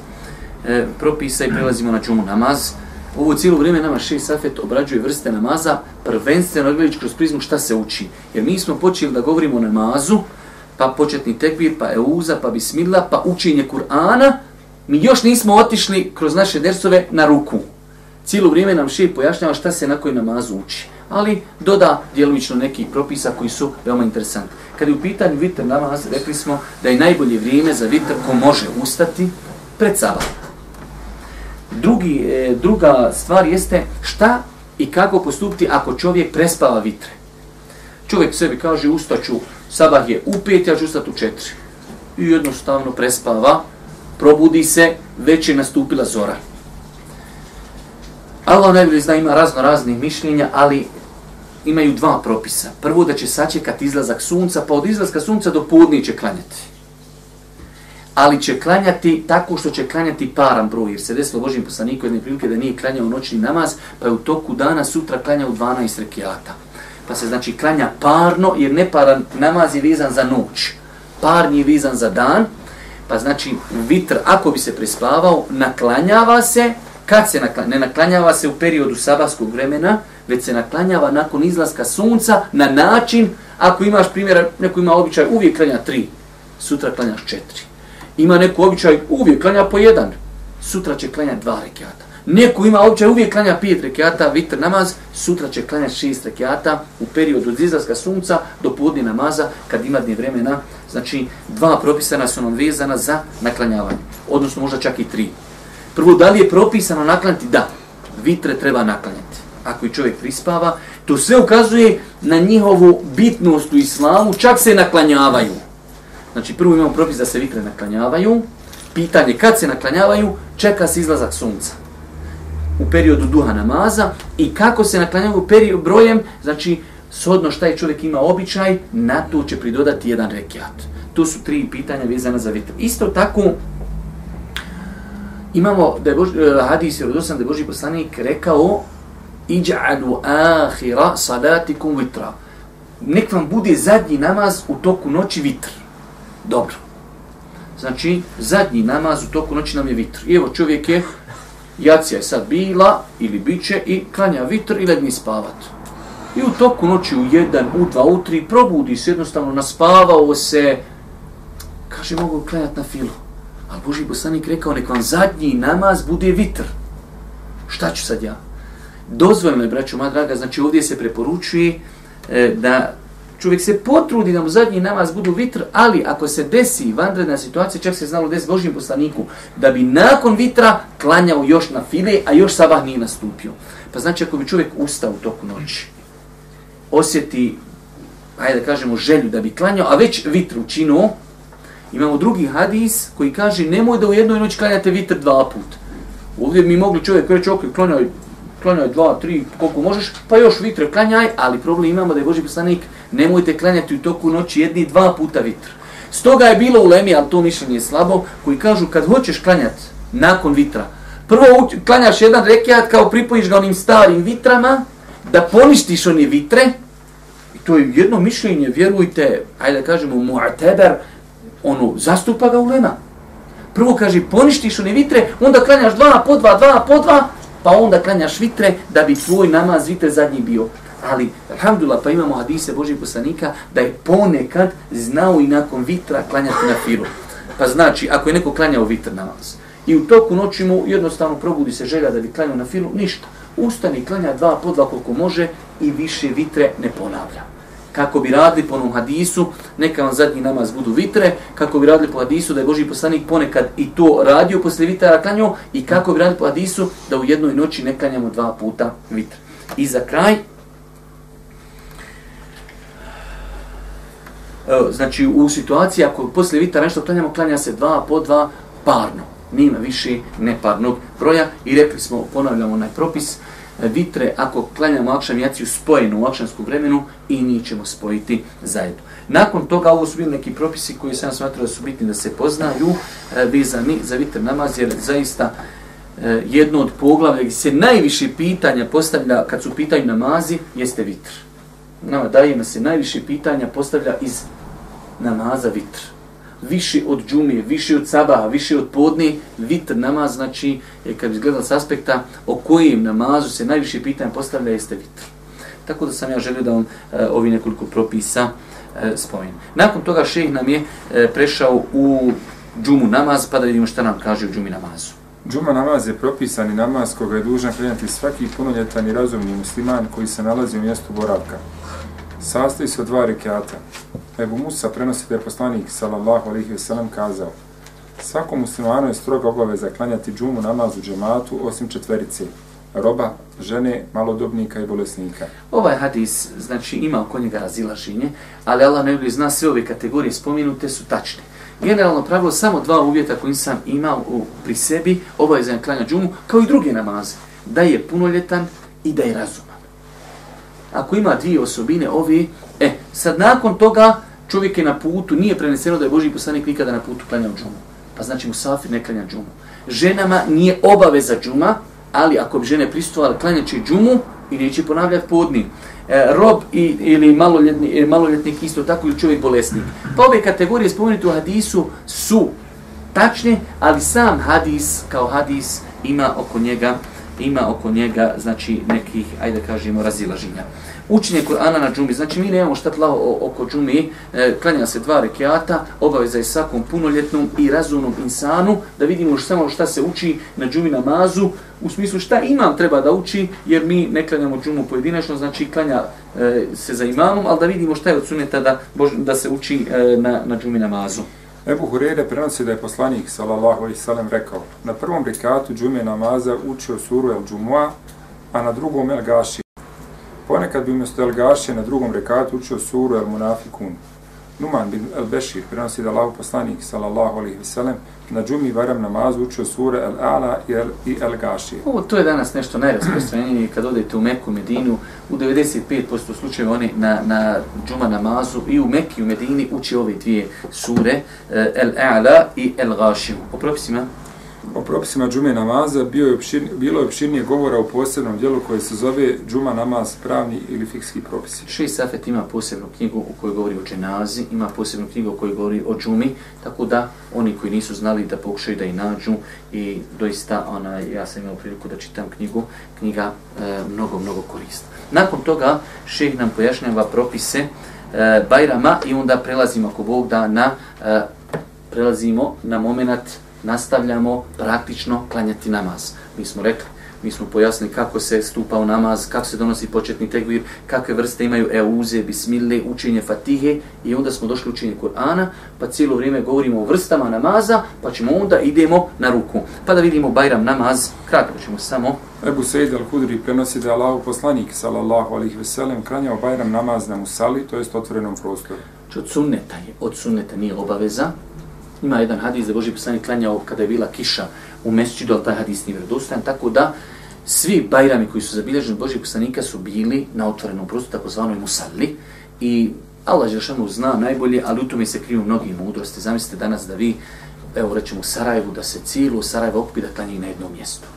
Speaker 1: e, propisa i prelazimo na džumu namaz. Ovo cijelo vrijeme nama šest safet obrađuje vrste namaza, prvenstveno gledajući kroz prizmu šta se uči. Jer mi smo počeli da govorimo o namazu, pa početni tekbir, pa euza, pa bismillah, pa učenje Kur'ana, mi još nismo otišli kroz naše dersove na ruku. Cijelo vrijeme nam šeht pojašnjava šta se na koji namazu uči. Ali doda djelomično nekih propisa koji su veoma interesantni. Kad je u pitanju vitr namaz, rekli smo da je najbolje vrijeme za vitr ko može ustati pred sabah. Drugi, e, druga stvar jeste šta i kako postupiti ako čovjek prespava vitre. Čovjek sebi kaže ustaću, sabah je u pet, ja ću ustati u četiri. I jednostavno prespava, probudi se, već je nastupila zora. Allah najbolje zna, ima razno raznih mišljenja, ali imaju dva propisa. Prvo da će sačekati izlazak sunca, pa od izlaska sunca do podnije će klanjati ali će klanjati tako što će klanjati param broj, jer se desilo Božim poslaniku jedne prilike da nije klanjao noćni namaz, pa je u toku dana sutra klanjao 12 rekiata. Pa se znači klanja parno, jer neparan namaz je vezan za noć. Parni je vezan za dan, pa znači vitr, ako bi se prespavao, naklanjava se, kad se naklanjava, ne naklanjava se u periodu sabaskog vremena, već se naklanjava nakon izlaska sunca na način, ako imaš primjer, neko ima običaj, uvijek klanja tri, sutra klanjaš četiri ima neku običaj uvijek klanja po jedan, sutra će klanjati dva rekiata. Neko ima običaj uvijek klanja pet rekiata, vitr namaz, sutra će klanjati šest rekiata u periodu od izlaska sunca do podne namaza, kad ima dne vremena. Znači, dva propisana su nam vezana za naklanjavanje, odnosno možda čak i tri. Prvo, da li je propisano naklanjati? Da, vitre treba naklanjati. Ako i čovjek prispava, to sve ukazuje na njihovu bitnost u islamu, čak se naklanjavaju. Znači prvo imamo propis da se vitre naklanjavaju, pitanje kad se naklanjavaju, čeka se izlazak sunca u periodu duha namaza i kako se naklanjavaju period brojem, znači shodno šta je čovjek ima običaj, na to će pridodati jedan rekiat. Tu su tri pitanja vezana za vitr. Isto tako, imamo da je Bož, eh, hadis je rodosan da je Boži poslanik rekao iđa'alu ahira salatikum vitra. Nek vam bude zadnji namaz u toku noći vitr. Dobro. Znači, zadnji namaz u toku noći nam je vitr. I evo čovjek je, jacija je sad bila ili biće i klanja vitr i ledni spavat. I u toku noći u jedan, u dva, u tri, probudi se jednostavno, naspavao se, kaže, mogu klanjati na filu. Ali Boži poslanik rekao, nek vam zadnji namaz bude vitr. Šta ću sad ja? Dozvoljno je, braćo moja draga, znači ovdje se preporučuje e, da čovjek se potrudi da mu zadnji namaz budu vitr, ali ako se desi vanredna situacija, čak se znalo desi Božim poslaniku, da bi nakon vitra klanjao još na file, a još sabah nije nastupio. Pa znači ako bi čovjek ustao u toku noći, osjeti, ajde da kažemo, želju da bi klanjao, a već vitr učinuo, Imamo drugi hadis koji kaže nemoj da u jednoj noći klanjate vitr dva put. Ovdje mi mogli čovjek reći ok, klanjao klanjaj dva, tri, koliko možeš, pa još vitre klanjaj, ali problem imamo da je Boži poslanik nemojte klanjati u toku noći jedni dva puta vitr. Stoga je bilo u Lemi, ali to mišljenje je slabo, koji kažu kad hoćeš klanjati nakon vitra, prvo klanjaš jedan rekiat kao pripojiš ga onim starim vitrama, da poništiš one vitre, i to je jedno mišljenje, vjerujte, ajde da kažemo, mu'ateber, ono, zastupa ga ulema. Prvo kaže, poništiš one vitre, onda klanjaš dva po dva, dva po dva, pa onda klanjaš vitre da bi tvoj namaz vitre zadnji bio. Ali, alhamdulillah, pa imamo hadise Božih poslanika da je ponekad znao i nakon vitra klanjati na filu. Pa znači, ako je neko klanjao vitr namaz i u toku noći mu jednostavno probudi se želja da bi klanjao na filu, ništa. Ustani, klanja dva podla koliko može i više vitre ne ponavlja kako bi radili po onom hadisu, neka vam zadnji namaz budu vitre, kako bi radili po hadisu da je Boži poslanik ponekad i to radio posle vitara klanjao i kako bi radili po hadisu da u jednoj noći ne klanjamo dva puta vitre. I za kraj, znači u situaciji ako posle vitara nešto klanjamo, klanja se dva po dva parno. Nima više neparnog broja i rekli smo, ponavljamo onaj propis, vitre ako klanjamo akšam jaciju spojenu u akšamsku vremenu i njih ćemo spojiti zajedno. Nakon toga ovo su bili neki propisi koji sam smatrao da su bitni da se poznaju e, vezani za vitr namaz jer zaista e, jedno od poglavlja gdje se najviše pitanja postavlja kad su pitaju namazi jeste vitr. Nama dajema se najviše pitanja postavlja iz namaza vitr više od džumije, više od sabaha, više od podne, vitr namaz, znači, je kad bi gledali s aspekta o kojim namazu se najviše pitanja postavlja, jeste vitr. Tako da sam ja želio da vam eh, e, ovi nekoliko propisa eh, e, spomenu. Nakon toga šeh nam je e, prešao u džumu namaz, pa da vidimo šta nam kaže u džumi namazu.
Speaker 2: Džuma namaz je propisani namaz koga je dužan krenati svaki punoljetan i razumni musliman koji se nalazi u mjestu boravka. Sastoji se od dva rekiata. Ebu Musa prenosi da je poslanik sallallahu alaihi wasallam kazao Svakom muslimanu je stroga obaveza klanjati džumu namaz u džematu osim četverice roba, žene, malodobnika i bolesnika.
Speaker 1: Ovaj hadis, znači, ima oko njega razilaženje, ali Allah ne zna sve ove kategorije spominute su tačne. Generalno pravilo samo dva uvjeta koji sam imao u, pri sebi, obavezan klanja džumu, kao i druge namaze. Da je punoljetan i da je razuman. Ako ima dvije osobine, ovi, e, sad nakon toga, čovjek je na putu, nije preneseno da je Boži poslanik nikada na putu klanjao džumu. Pa znači mu safir ne klanja džumu. Ženama nije obaveza džuma, ali ako bi žene pristovali, klanjat će džumu i neće ponavljati podni. E, rob i, ili maloljetni, e, maloljetnik isto tako ili čovjek bolesnik. Pa ove kategorije spomenuti u hadisu su tačne, ali sam hadis kao hadis ima oko njega ima oko njega znači nekih ajde kažemo razilaženja učenje Kur'ana na džumi. Znači mi nemamo šta tlao oko džumi, e, klanja se dva rekiata, obaveza je svakom punoljetnom i razumnom insanu da vidimo što samo šta se uči na džumi namazu, u smislu šta imam treba da uči, jer mi ne klanjamo džumu pojedinačno, znači klanja e, se za imamom, ali da vidimo šta je od suneta da, da se uči e, na, na džumi namazu.
Speaker 2: Ebu Hurere prenosi da je poslanik sallallahu alaihi sallam rekao na prvom rekatu džume namaza učio suru El Džumua, a na drugom El Gaši. Ponekad bi umjesto El Gaši na drugom rekatu učio suru El Munafikun. Numan bin El Bešir prenosi da Allahu poslanik sallallahu alejhi ve sellem na džumi varam namazu učio sure El Ala i El, i El Gaši.
Speaker 1: Ovo, to je danas nešto najrasprostranjenije kad odete u Meku, Medinu, u 95% slučajeva oni na, na džuma namazu i u Mekki i u Medini uči ove dvije sure, eh, El Ala i El-Gashim. Po propisima?
Speaker 2: O propisima džume namaza bio je opšir, bilo je opširnije govora u posebnom dijelu koje se zove džuma namaz pravni ili fikski propisi.
Speaker 1: Šest Safet ima posebnu knjigu u kojoj govori o dženazi, ima posebnu knjigu u kojoj govori o džumi, tako da oni koji nisu znali da pokušaju da i nađu i doista ona, ja sam imao priliku da čitam knjigu, knjiga e, mnogo, mnogo korista. Nakon toga šeh nam pojašnjava propise e, Bajrama i onda prelazimo ako Bog da na e, prelazimo na moment nastavljamo praktično klanjati namaz. Mi smo rekli, mi smo pojasnili kako se stupa u namaz, kako se donosi početni tekvir, kakve vrste imaju euze, bismille, učenje fatihe i onda smo došli učenje Kur'ana, pa cijelo vrijeme govorimo o vrstama namaza, pa ćemo onda idemo na ruku. Pa da vidimo Bajram namaz, kratko ćemo samo.
Speaker 2: Ebu Sejid al-Hudri prenosi da je Allah poslanik sallallahu alaihi ve sellem klanjao Bajram namaz na Musali, to jest otvorenom prostoru.
Speaker 1: Znači od sunneta je, od sunneta nije obaveza, Ima jedan hadis da Boži poslanik klanjao kada je bila kiša u mesčidu, ali taj hadis nije vjerodostojan, tako da svi bajrami koji su zabilježeni od Božih poslanika su bili na otvorenom prostoru, takozvanoj musalli. I Allah Žešanu zna najbolje, ali u tome se kriju mnogi mudrosti. Zamislite danas da vi, evo rećemo u Sarajevu, da se cijelo Sarajevo okupi da klanje na jednom mjestu.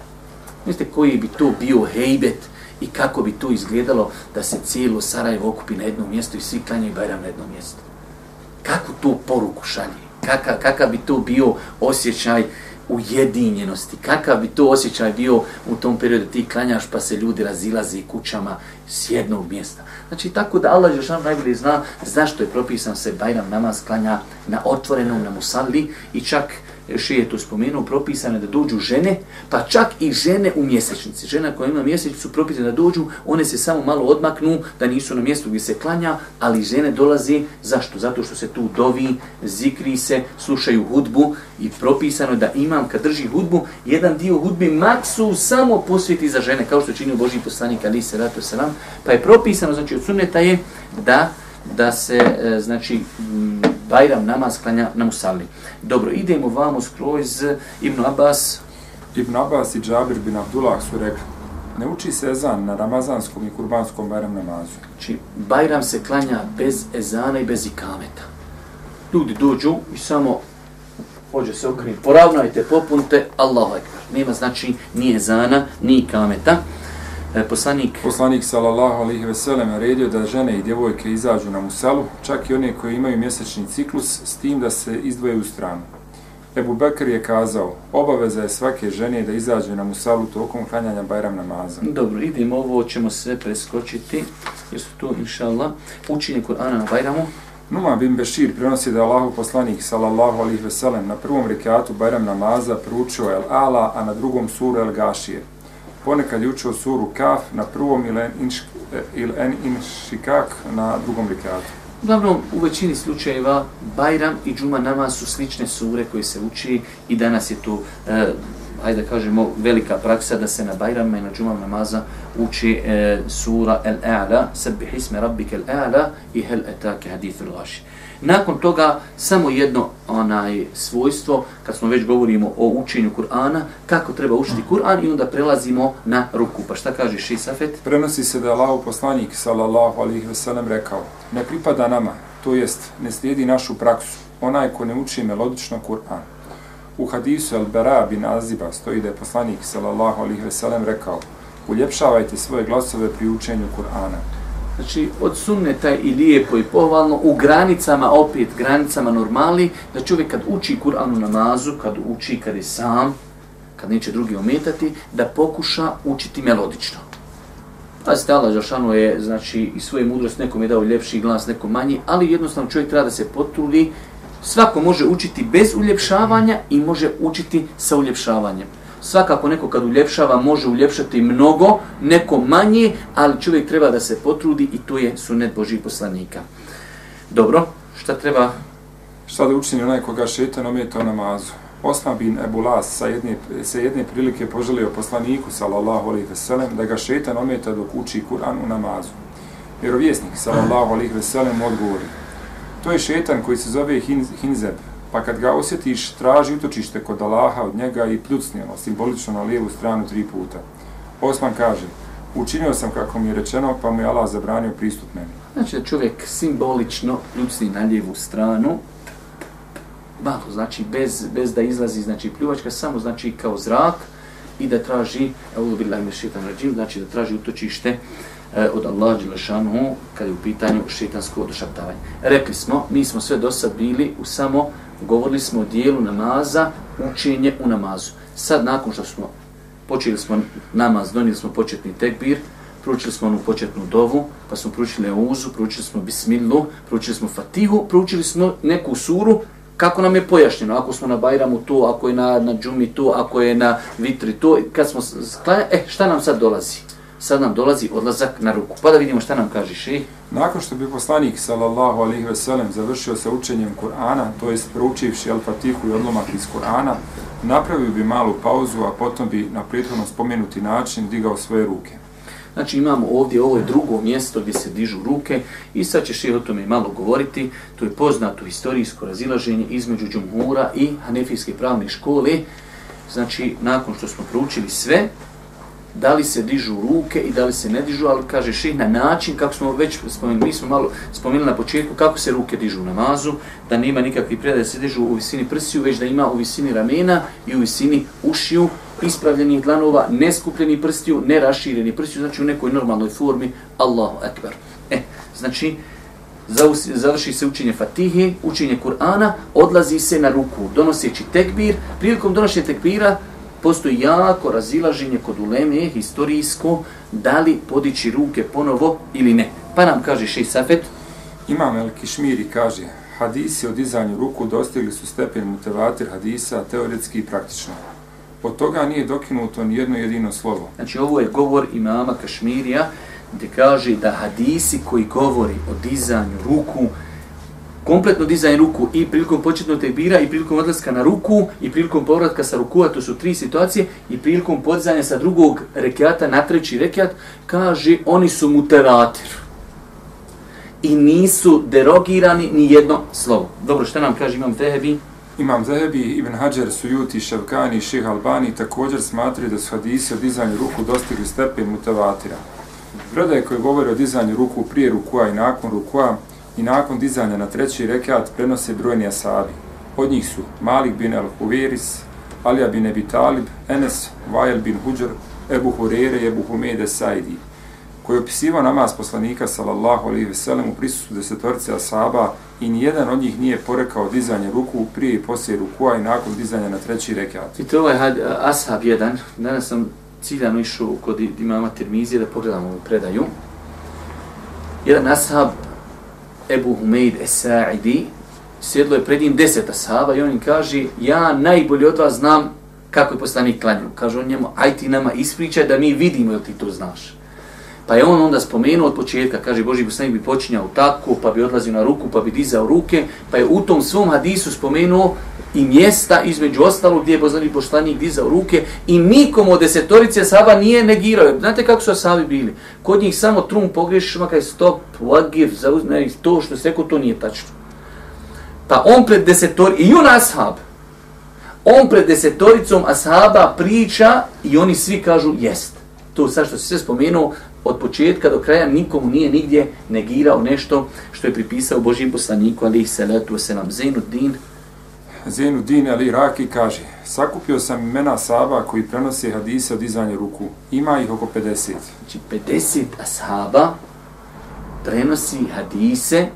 Speaker 1: Mislite koji bi to bio hejbet i kako bi to izgledalo da se cijelo Sarajevo okupi na jednom mjestu i svi klanjaju bajram na jednom mjestu. Kako tu poruku šalje? Kakav, kakav bi to bio osjećaj ujedinjenosti, kakav bi to osjećaj bio u tom periodu ti klanjaš pa se ljudi razilaze kućama s jednog mjesta. Znači tako da Allah Žešan najbolje zna zašto je propisan se Bajram namaz klanja na otvorenom na musalli i čak še je to spomenuo, propisano da dođu žene, pa čak i žene u mjesečnici. Žena koja ima mjesečnicu propisano da dođu, one se samo malo odmaknu, da nisu na mjestu gdje se klanja, ali žene dolaze, zašto? Zato što se tu dovi, zikri se, slušaju hudbu i propisano da imam kad drži hudbu, jedan dio hudbe maksu samo posvjeti za žene, kao što čini Boži poslanik Ali se ratu selam, pa je propisano, znači od sunneta je da da se, e, znači, Bajram namaz klanja na Musalli. Dobro, idemo vamo skroz Ibn Abbas.
Speaker 2: Ibn Abbas i Džabir bin Abdullah su rekli, ne uči se ezan na ramazanskom i kurbanskom Bajram namazu.
Speaker 1: Znači, Bajram se klanja bez ezana i bez ikameta. Ljudi dođu i samo hođe se okrenuti, poravnajte, popunte, Allahu ekber. Nema znači ni ezana, ni ikameta. E, poslanik
Speaker 2: poslanik sallallahu alejhi ve sellem naredio da žene i djevojke izađu na musalu, čak i one koje imaju mjesečni ciklus s tim da se izdvoje u stranu. Ebu Bekr je kazao, obaveza je svake žene da izađe na musalu tokom klanjanja Bajram namaza.
Speaker 1: Dobro, idemo, ovo ćemo sve preskočiti, jer su tu, inša Allah, učinje Kur'ana na Bajramu.
Speaker 2: Numa bin Bešir prenosi da je Allahu poslanik sallallahu alaihi ve sellem na prvom rekiatu Bajram namaza proučio El Ala, a na drugom suru El Gašije ponekad je učio suru Kaf na prvom ili inš, il en inšikak na drugom rekatu.
Speaker 1: Uglavnom, u većini slučajeva Bajram i Džuma nama su slične sure koje se uči i danas je tu, e, ajde da kažemo, velika praksa da se na Bajram i na Džuma namaza uči e, sura El-A'la, sebi hisme rabbike El-A'la i hel etake hadithu laši. Nakon toga samo jedno onaj svojstvo, kad smo već govorimo o učenju Kur'ana, kako treba učiti Kur'an i onda prelazimo na ruku. Pa šta kaže Šisafet?
Speaker 2: Prenosi se da je Allah poslanik sallallahu alihi veselem, rekao, ne pripada nama, to jest ne slijedi našu praksu, onaj ko ne uči melodično Kur'an. U hadisu Al-Bara bin Aziba stoji da je poslanik sallallahu alaihi ve sellem rekao, uljepšavajte svoje glasove pri učenju Kur'ana.
Speaker 1: Znači, od sunneta i lijepo i pohvalno, u granicama, opet granicama normali, da čovjek kad uči Kur'an u namazu, kad uči kad je sam, kad neće drugi ometati, da pokuša učiti melodično. Pa Allah Žašanu je, znači, i svoje mudrost, nekom je dao ljepši glas, nekom manji, ali jednostavno čovjek treba da se potrudi, svako može učiti bez uljepšavanja i može učiti sa uljepšavanjem svakako neko kad uljepšava može uljepšati mnogo, neko manje, ali čovjek treba da se potrudi i to je sunet Božih poslanika. Dobro, šta treba?
Speaker 2: Šta da učini onaj koga šetan ometa namazu? Osman bin Ebu Las sa jedne, sa jedne prilike poželio poslaniku, sallallahu alaihi ve sellem, da ga šetan ometa dok uči Kur'an u namazu. Vjerovjesnik, sallallahu alaihi ve sellem, odgovori. To je šetan koji se zove hin, Hinzeb, pa kad ga osjetiš, traži utočište kod Allaha od njega i pljucni ono, simbolično na lijevu stranu tri puta. Osman kaže, učinio sam kako mi je rečeno, pa mu je Allah zabranio pristup meni.
Speaker 1: Znači da čovjek simbolično pljucni na lijevu stranu, malo, znači bez, bez da izlazi, znači pljuvačka, samo znači kao zrak i da traži, evo bila ime šetan rađim, znači da traži utočište e, od Allah Đelešanu kada je u pitanju šetansko odošaptavanje. Rekli smo, mi smo sve do sad bili u samo, govorili smo o dijelu namaza, učenje u namazu. Sad, nakon što smo počeli smo namaz, donijeli smo početni tekbir, proučili smo onu početnu dovu, pa smo proučili Euzu, proučili smo Bismillu, proučili smo Fatihu, proučili smo neku suru, kako nam je pojašnjeno, ako smo na Bajramu to, ako je na, na Džumi to, ako je na Vitri to, kad smo sklanjali, e, šta nam sad dolazi? Sad nam dolazi odlazak na ruku. Pa da vidimo šta nam kaže ši.
Speaker 2: Nakon što bi poslanik, sallallahu alihi veselem, završio sa učenjem Kur'ana, to jest proučivši Al-Fatihu i odlomak iz Kur'ana, napravio bi malu pauzu, a potom bi na prethodno spomenuti način digao svoje ruke.
Speaker 1: Znači imamo ovdje, ovo je drugo mjesto gdje se dižu ruke i sad će šeho tome malo govoriti. To je poznato historijsko razilaženje između Džumhura i Hanefijske pravne škole. Znači, nakon što smo proučili sve, da li se dižu ruke i da li se ne dižu, ali kaže ših na način, kako smo već spomenuli, mi smo malo spomenuli na početku, kako se ruke dižu u namazu, da nema nikakvi predaje da se dižu u visini prsiju, već da ima u visini ramena i u visini ušiju, ispravljenih dlanova, neskupljeni prstiju, nerašireni prstiju, znači u nekoj normalnoj formi, Allahu Ekber. E, znači, završi se učenje Fatihe, učenje Kur'ana, odlazi se na ruku, donoseći tekbir, prilikom donošenja tekbira, postoji jako razilaženje kod uleme, historijsko, da li podići ruke ponovo ili ne. Pa nam kaže Šej Safet.
Speaker 2: Imam El Kišmiri kaže, hadisi o dizanju ruku dostigli su stepen mutevatir hadisa teoretski i praktično. Od toga nije dokinuto ni jedno jedino slovo.
Speaker 1: Znači ovo je govor imama Kašmirija gdje kaže da hadisi koji govori o dizanju ruku kompletno dizanje ruku i prilikom početnog tekbira i prilikom odlaska na ruku i prilikom povratka sa ruku, to su tri situacije, i prilikom podizanja sa drugog rekiata na treći rekiat, kaže oni su mutevatir. I nisu derogirani ni jedno slovo. Dobro, šta nam kaže Imam Tehebi?
Speaker 2: Imam Zehebi, Ibn Hajar, Sujuti, Ševkani i Ših Albani također smatraju da su hadisi o dizanju ruku dostigli stepen mutevatira. Predaje koje govore o dizanju ruku prije rukua i nakon rukua i nakon dizanja na treći rekat prenose brojni asabi. Od njih su Malik bin al-Huveris, Alija bin Ebi Talib, Enes, Vajel bin Huđar, Ebu Hurere i Ebu Humede Saidi, koji opisiva namaz poslanika sallallahu alaihi ve sellem u prisustvu desetorice asaba i nijedan od njih nije porekao dizanje ruku prije i poslije rukua i nakon dizanja na treći rekat.
Speaker 1: I to ovaj had, ashab jedan, danas sam ciljano išao kod imama Tirmizije da pogledamo ovu predaju. Jedan ashab Ebu Humeid Esaidi, sjedlo je pred njim deset ashaba i on im kaže, ja najbolje od vas znam kako je poslanik klanju. Kaže on njemu, aj ti nama ispričaj da mi vidimo jel ti to znaš. Pa je on onda spomenuo od početka, kaže Boži poslanik bi počinjao tako, pa bi odlazio na ruku, pa bi dizao ruke, pa je u tom svom hadisu spomenuo i mjesta između ostalo gdje je Božani poslanik dizao ruke i nikom od desetorice Saba nije negirao. Znate kako su asabi bili? Kod njih samo trum pogrešiš, makaj stop, wagir, zauzme, to što se rekao, to nije tačno. Pa on pred desetoricom, i on ashab, on pred desetoricom ashaba priča i oni svi kažu jest. To sad što se sve spomenuo, od početka do kraja nikomu nije nigdje negirao nešto što je pripisao Božim poslaniku, ali se letu se nam Zenuddin,
Speaker 2: Zenu Din Ali Raki kaže, sakupio sam imena sahaba koji prenose hadise od izvanja ruku. Ima ih oko 50.
Speaker 1: Znači 50 ashaba prenosi hadise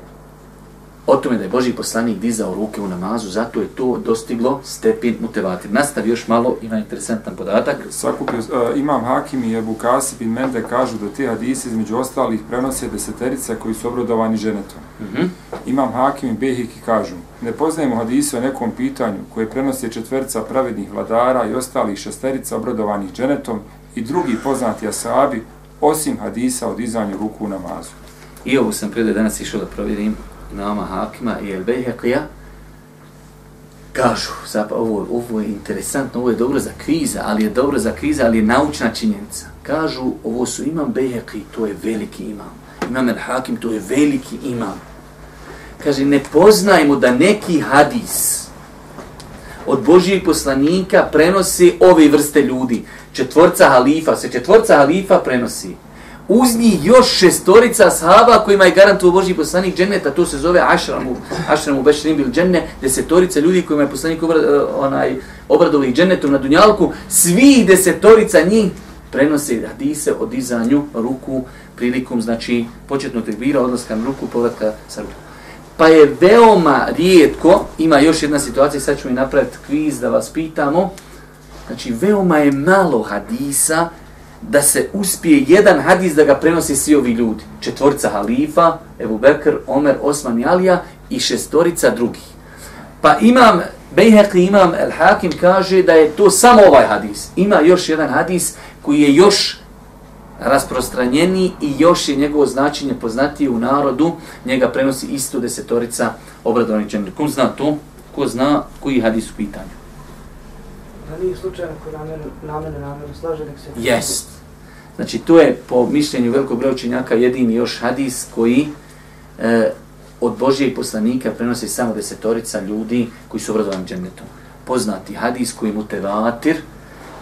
Speaker 1: o tome da je Boži poslanik dizao ruke u namazu, zato je to dostiglo stepen mutevatir. Nastavi još malo, ima interesantan podatak.
Speaker 2: Sakupio, uh, imam Hakim i Ebu Kasib i Mende kažu da te hadise između ostalih prenose deseterica koji su obrodovani ženetom. Mm -hmm. Imam Hakim i Behiki kažu, ne poznajemo hadise o nekom pitanju koje prenose četverca pravednih vladara i ostalih šesterica obrodovanih dženetom i drugi poznati asabi, osim hadisa o dizanju ruku u namazu.
Speaker 1: I ovo sam predaj danas išao da provjerim imama Hakima i El Bejhekija, kažu, zapravo, ovo, ovo je interesantno, ovo je dobro za kviza, ali je dobro za kviza, ali je naučna činjenica. Kažu, ovo su imam Bejheki, to je veliki imam. Imam El Hakim, to je veliki imam. kaže, ne poznajmo da neki hadis od Božijeg poslanika prenosi ove vrste ljudi. Četvorca halifa, se četvorca halifa prenosi. Uz njih još šestorica sahaba kojima je garantuo Boži poslanik dženneta, to se zove Ašramu, Ašramu bešrin bil dženne, desetorica ljudi kojima je poslanik obrad, e, onaj, obradovih džennetom na Dunjalku, svi desetorica njih prenose hadise o dizanju ruku prilikom, znači, početnog tekbira, odlaska na ruku, povratka sa ruku. Pa je veoma rijetko, ima još jedna situacija, sad ćemo i napraviti kviz da vas pitamo, znači, veoma je malo hadisa da se uspije jedan hadis da ga prenosi svi ovi ljudi. Četvorca halifa, Ebu Bekr, Omer, Osman i Alija i šestorica drugih. Pa imam, Bejheqi imam, El Hakim kaže da je to samo ovaj hadis. Ima još jedan hadis koji je još rasprostranjeni i još je njegovo značenje poznatije u narodu, njega prenosi isto desetorica obradovanih džemlja. Ko zna to? Ko zna koji hadis u pitanju?
Speaker 3: Da nije slučajno ko namene, namene, namene slaže, nek se...
Speaker 1: Jest. Znači, to je po mišljenju velikog broja učenjaka jedini još hadis koji e, od Božijeg poslanika prenosi samo desetorica ljudi koji su obradovani džennetom. Poznati hadis koji mu tevatir,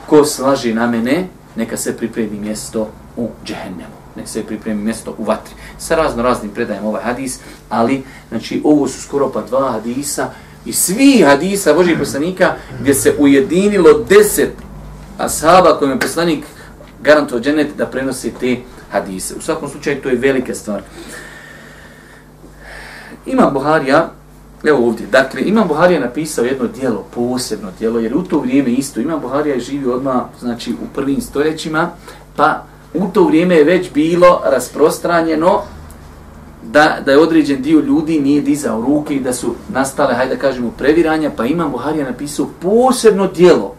Speaker 1: ko slaži na mene, neka se pripremi mjesto u džehennemu. Neka se pripremi mjesto u vatri. Sa razno raznim predajem ovaj hadis, ali znači ovo su skoro pa dva hadisa i svi hadisa Božih poslanika gdje se ujedinilo deset ashaba kojim je poslanik garantuo dženet da prenosi te hadise. U svakom slučaju to je velika stvar. Imam Buharija, evo ovdje, dakle, Imam Buharija napisao jedno dijelo, posebno dijelo, jer u to vrijeme isto, Imam Buharija je živio odmah, znači, u prvim stoljećima, pa u to vrijeme je već bilo rasprostranjeno da, da je određen dio ljudi nije dizao ruke i da su nastale, hajde da kažemo, previranja, pa Imam Buharija napisao posebno dijelo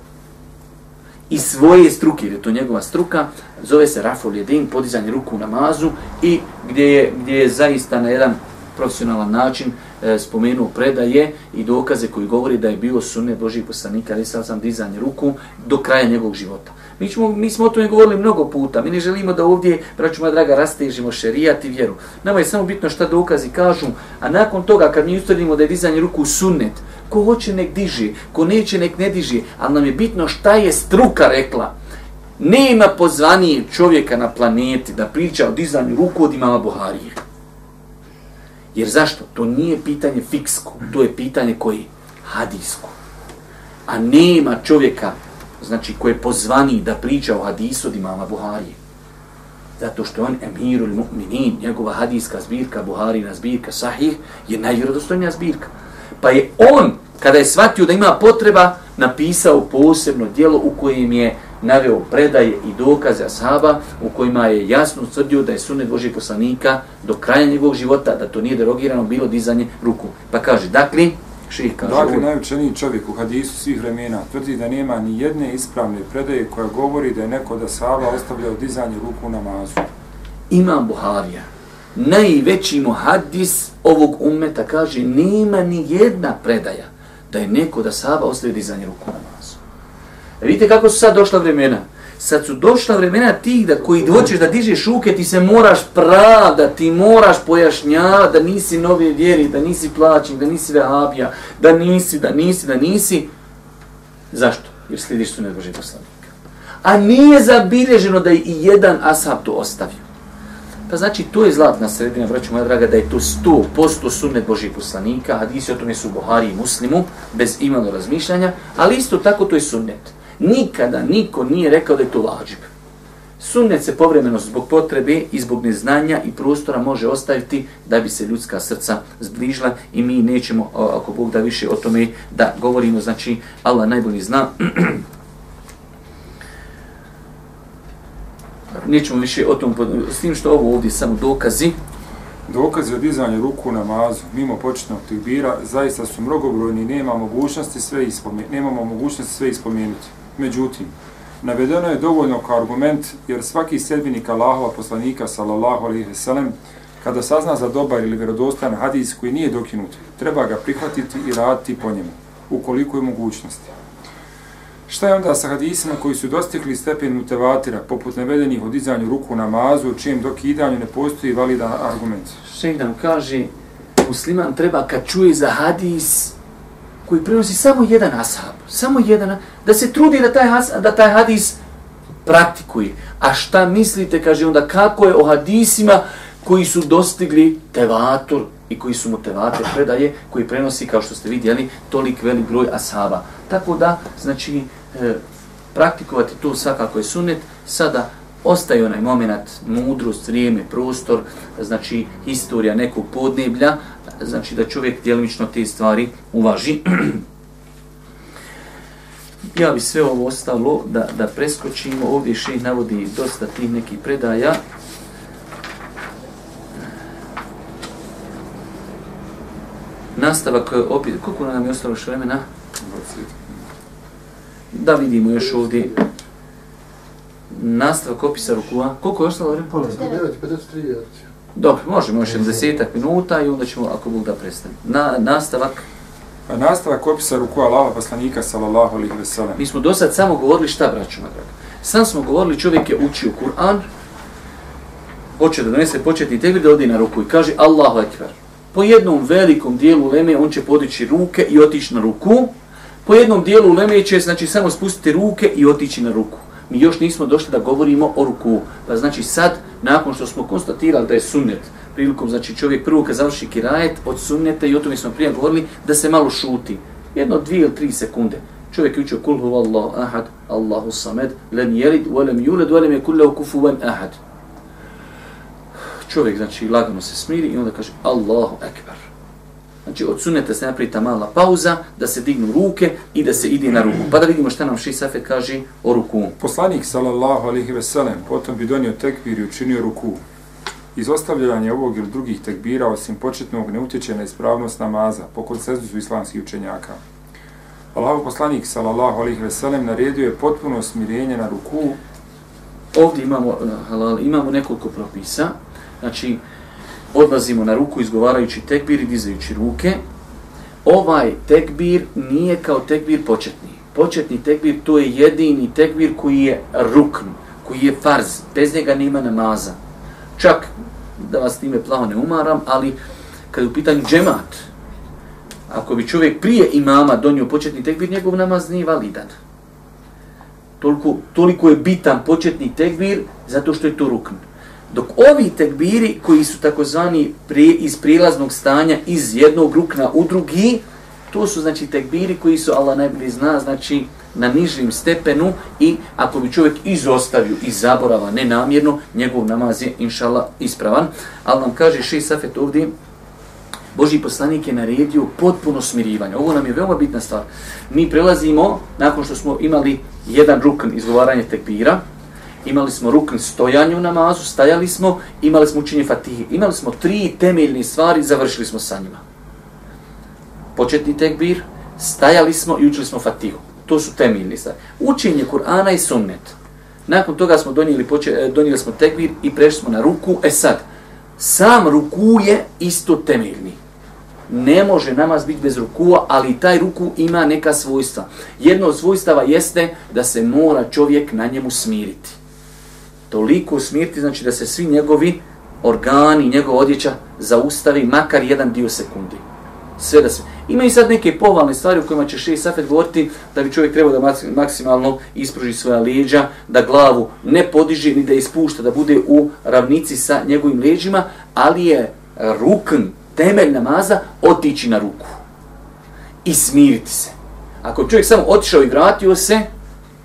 Speaker 1: i svoje struke, jer je to njegova struka, zove se Raful Jedin, podizanje ruku u namazu i gdje je, gdje je zaista na jedan profesionalan način e, spomenuo predaje i dokaze koji govori da je bio sunne Božih poslanika, ali sam sam dizanje ruku do kraja njegovog života. Mi, ćemo, mi smo o tome govorili mnogo puta. Mi ne želimo da ovdje, braću moja draga, rastežimo šerijat i vjeru. Nama je samo bitno šta dokazi kažu, a nakon toga kad mi ustvrdimo da je dizanje ruku sunnet, ko hoće nek diže, ko neće nek ne diže, ali nam je bitno šta je struka rekla. Nema pozvanije čovjeka na planeti da priča o dizanju ruku od imama Buharije. Jer zašto? To nije pitanje fiksko, to je pitanje koji? Hadisko. A nema čovjeka, znači, koji je pozvani da priča o hadisu od imama Buharije. Zato što on emirul mu'minin, njegova hadijska zbirka, Buharina zbirka, sahih, je najvjerodostojnija zbirka. Pa je on, kada je shvatio da ima potreba, napisao posebno dijelo u kojem je naveo predaje i dokaze ashaba u kojima je jasno utvrdio da je sunet Božih poslanika do kraja njegovog života, da to nije derogirano bilo dizanje ruku. Pa kaže, dakle, ših kaže...
Speaker 2: Dakle, najučeniji čovjek u hadisu svih vremena tvrdi da nema ni jedne ispravne predaje koja govori da je neko da sahaba ostavljao dizanje ruku na mazu.
Speaker 1: Imam Buharija, najveći muhadis ovog ummeta kaže, nema ni jedna predaja da je neko da sahaba ostavio dizanje ruku na mazu. E, vidite kako su sad došla vremena. Sad su došla vremena tih da koji hoćeš da dižeš ruke, ti se moraš pravda, ti moraš pojašnjavati da nisi nove vjeri, da nisi plaćen, da nisi vehabija, da nisi, da nisi, da nisi. Zašto? Jer slidiš su Božih poslanika. A nije zabilježeno da je i jedan ashab to ostavio. Pa znači, to je zlatna sredina, vraću moja draga, da je to 100% sunnet Božih poslanika, hadisi o tome su Buhari i Muslimu, bez imano razmišljanja, ali isto tako to je sunnet. Nikada niko nije rekao da je to vađib. Sunnet se povremeno zbog potrebe i zbog neznanja i prostora može ostaviti da bi se ljudska srca zbližila i mi nećemo, ako Bog da više o tome da govorimo, znači Allah najbolji zna. *clears throat* nećemo više o tom, s tim što ovo ovdje samo dokazi.
Speaker 2: Dokazi o dizanju ruku namazu mimo početnog tikbira, zaista su mnogobrojni, nema mogućnosti sve ispomenuti. Nemamo mogućnosti sve ispomenuti. Međutim, navedeno je dovoljno kao argument jer svaki sedminik Allahova poslanika sallallahu alaihi veselem kada sazna za dobar ili vjerodostan hadis koji nije dokinut, treba ga prihvatiti i raditi po njemu, ukoliko je mogućnosti. Šta je onda sa hadisima koji su dostigli stepen mutevatira, poput navedenih od dizanju ruku namazu mazu, čijem dokidanju ne postoji validan argument?
Speaker 1: Šeik nam kaže, musliman treba kad čuje za hadis koji prenosi samo jedan ashab, samo jedan, da se trudi da taj, has, da taj hadis praktikuje. A šta mislite, kaže onda, kako je o hadisima koji su dostigli tevatur i koji su mu tevate predaje, koji prenosi, kao što ste vidjeli, tolik velik broj ashaba. Tako da, znači, e, praktikovati to svakako je sunet, sada ostaje onaj moment, mudrost, vrijeme, prostor, znači historija nekog podneblja, znači da čovjek djelomično te stvari uvaži. *clears throat* ja bi sve ovo ostalo da, da preskočimo, ovdje še navodi dosta tih nekih predaja. Nastavak, opet, koliko nam je ostalo još vremena? Da vidimo još ovdje nastavak opisa rukua. Koliko je ostalo vremena?
Speaker 4: 53
Speaker 1: Dobro, možemo još 70 minuta i onda ćemo, ako Bog da prestane. Na, nastavak.
Speaker 2: A nastavak opisa rukua Allaha poslanika, sallallahu alaihi ve sellem.
Speaker 1: Mi smo do sad samo govorili šta, braćo, draga. Sam smo govorili, čovjek je učio Kur'an, hoće da donese početni tekbir da odi na ruku i kaže Allahu Ekber. Po jednom velikom dijelu leme on će podići ruke i otići na ruku. Po jednom dijelu leme će znači samo spustiti ruke i otići na ruku mi još nismo došli da govorimo o ruku. Pa znači sad, nakon što smo konstatirali da je sunnet, prilikom, znači čovjek prvo kad završi kirajet od sunneta i o tome smo prije govorili, da se malo šuti. Jedno, dvije ili tri sekunde. Čovjek je učio kul huva Allahu ahad, Allahu samed, lem jelid, velem juled, velem je kullahu kufuvan ahad. Čovjek, znači, lagano se smiri i onda kaže Allahu ekber. Znači, od suneta se napravi ta mala pauza, da se dignu ruke i da se ide na ruku. Pa da vidimo šta nam Ši Safet kaže o ruku.
Speaker 2: Poslanik, sallallahu alihi veselem, potom bi donio tekbir i učinio ruku. Izostavljanje ovog ili drugih tekbira, osim početnog, ne utječe na ispravnost namaza, po konsenzusu islamskih učenjaka. Allahu poslanik, sallallahu alihi veselem, naredio je potpuno smirenje na ruku.
Speaker 1: Ovdje imamo, halal, imamo nekoliko propisa. Znači, odlazimo na ruku izgovarajući tekbir i dizajući ruke. Ovaj tekbir nije kao tekbir početni. Početni tekbir to je jedini tekbir koji je rukn, koji je farz. Bez njega nema namaza. Čak da vas time plavo ne umaram, ali kad je u pitanju džemat, ako bi čovjek prije imama donio početni tekbir, njegov namaz nije validan. Toliko, toliko je bitan početni tekbir zato što je to rukn. Dok ovi tekbiri koji su takozvani prije, iz prilaznog stanja iz jednog rukna u drugi, to su znači tekbiri koji su Allah najbolji zna, znači na nižim stepenu i ako bi čovjek izostavio i zaborava nenamjerno, njegov namaz je inšala ispravan. Ali nam kaže še Safet ovdje, Boži poslanik je naredio potpuno smirivanje. Ovo nam je veoma bitna stvar. Mi prelazimo, nakon što smo imali jedan rukn izgovaranje tekbira, imali smo rukn stojanju namazu, stajali smo, imali smo učenje fatihe. Imali smo tri temeljne stvari, završili smo sa njima. Početni tekbir, stajali smo i učili smo fatihu. To su temeljne stvari. Učenje Kur'ana i sunnet. Nakon toga smo donijeli, poče, e, donijeli smo tekbir i prešli smo na ruku. E sad, sam ruku je isto temeljni. Ne može namaz biti bez rukua, ali taj ruku ima neka svojstva. Jedno od svojstava jeste da se mora čovjek na njemu smiriti toliko smirti, znači da se svi njegovi organi, njegova odjeća zaustavi makar jedan dio sekundi. Sve da se... Ima i sad neke povalne stvari u kojima će Šeji Safet govoriti da bi čovjek trebao da maksimalno ispruži svoja leđa, da glavu ne podiže ni da ispušta, da bude u ravnici sa njegovim leđima, ali je rukn, temelj namaza, otići na ruku i smiriti se. Ako čovjek samo otišao i vratio se,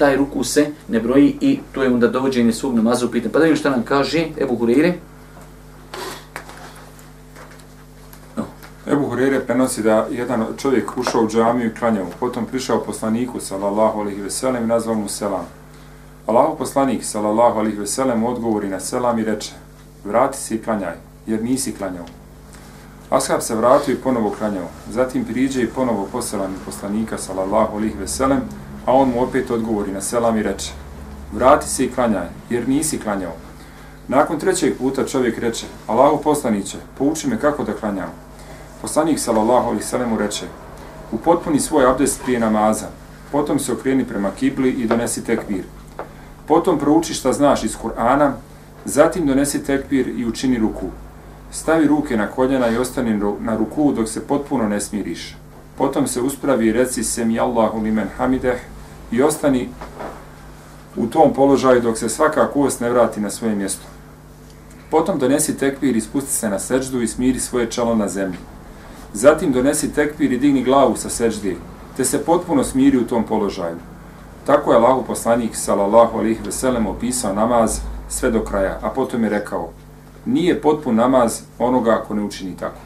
Speaker 1: taj ruku se ne broji i to je onda dovođenje svog namaza u pitanje. Pa da vidim šta nam kaže Ebu Hureyre.
Speaker 2: No. Ebu Hureyre prenosi da jedan čovjek ušao u džamiju i klanjao. Potom prišao poslaniku, sallallahu alihi veselem, i nazvao mu selam. Allahu poslanik, sallallahu alihi veselem, odgovori na selam i reče, vrati se i klanjaj, jer nisi klanjao. Ashab se vratio i ponovo klanjao. Zatim priđe i ponovo poselan poslanika, sallallahu alihi veselem, A on mu opet odgovori na selam i reče, vrati se i klanjaj, jer nisi klanjao. Nakon trećeg puta čovjek reče, Allahu poslaniće, pouči me kako da klanjam. Poslanik sallallahu alaihi sallam reče, Upotpuni svoj abdest prije namaza, potom se okreni prema kibli i donesi tekbir. Potom prouči šta znaš iz Kur'ana, zatim donesi tekbir i učini ruku. Stavi ruke na koljena i ostani na ruku dok se potpuno ne smiriš. Potom se uspravi i reci Semi Allahu limen hamideh i ostani u tom položaju dok se svaka kost ne vrati na svoje mjesto. Potom donesi tekvir i spusti se na seđdu i smiri svoje čelo na zemlji. Zatim donesi tekvir i digni glavu sa seđde, te se potpuno smiri u tom položaju. Tako je Allahu poslanik sallallahu alejhi ve sellem opisao namaz sve do kraja, a potom je rekao: Nije potpun namaz onoga ako ne učini tako.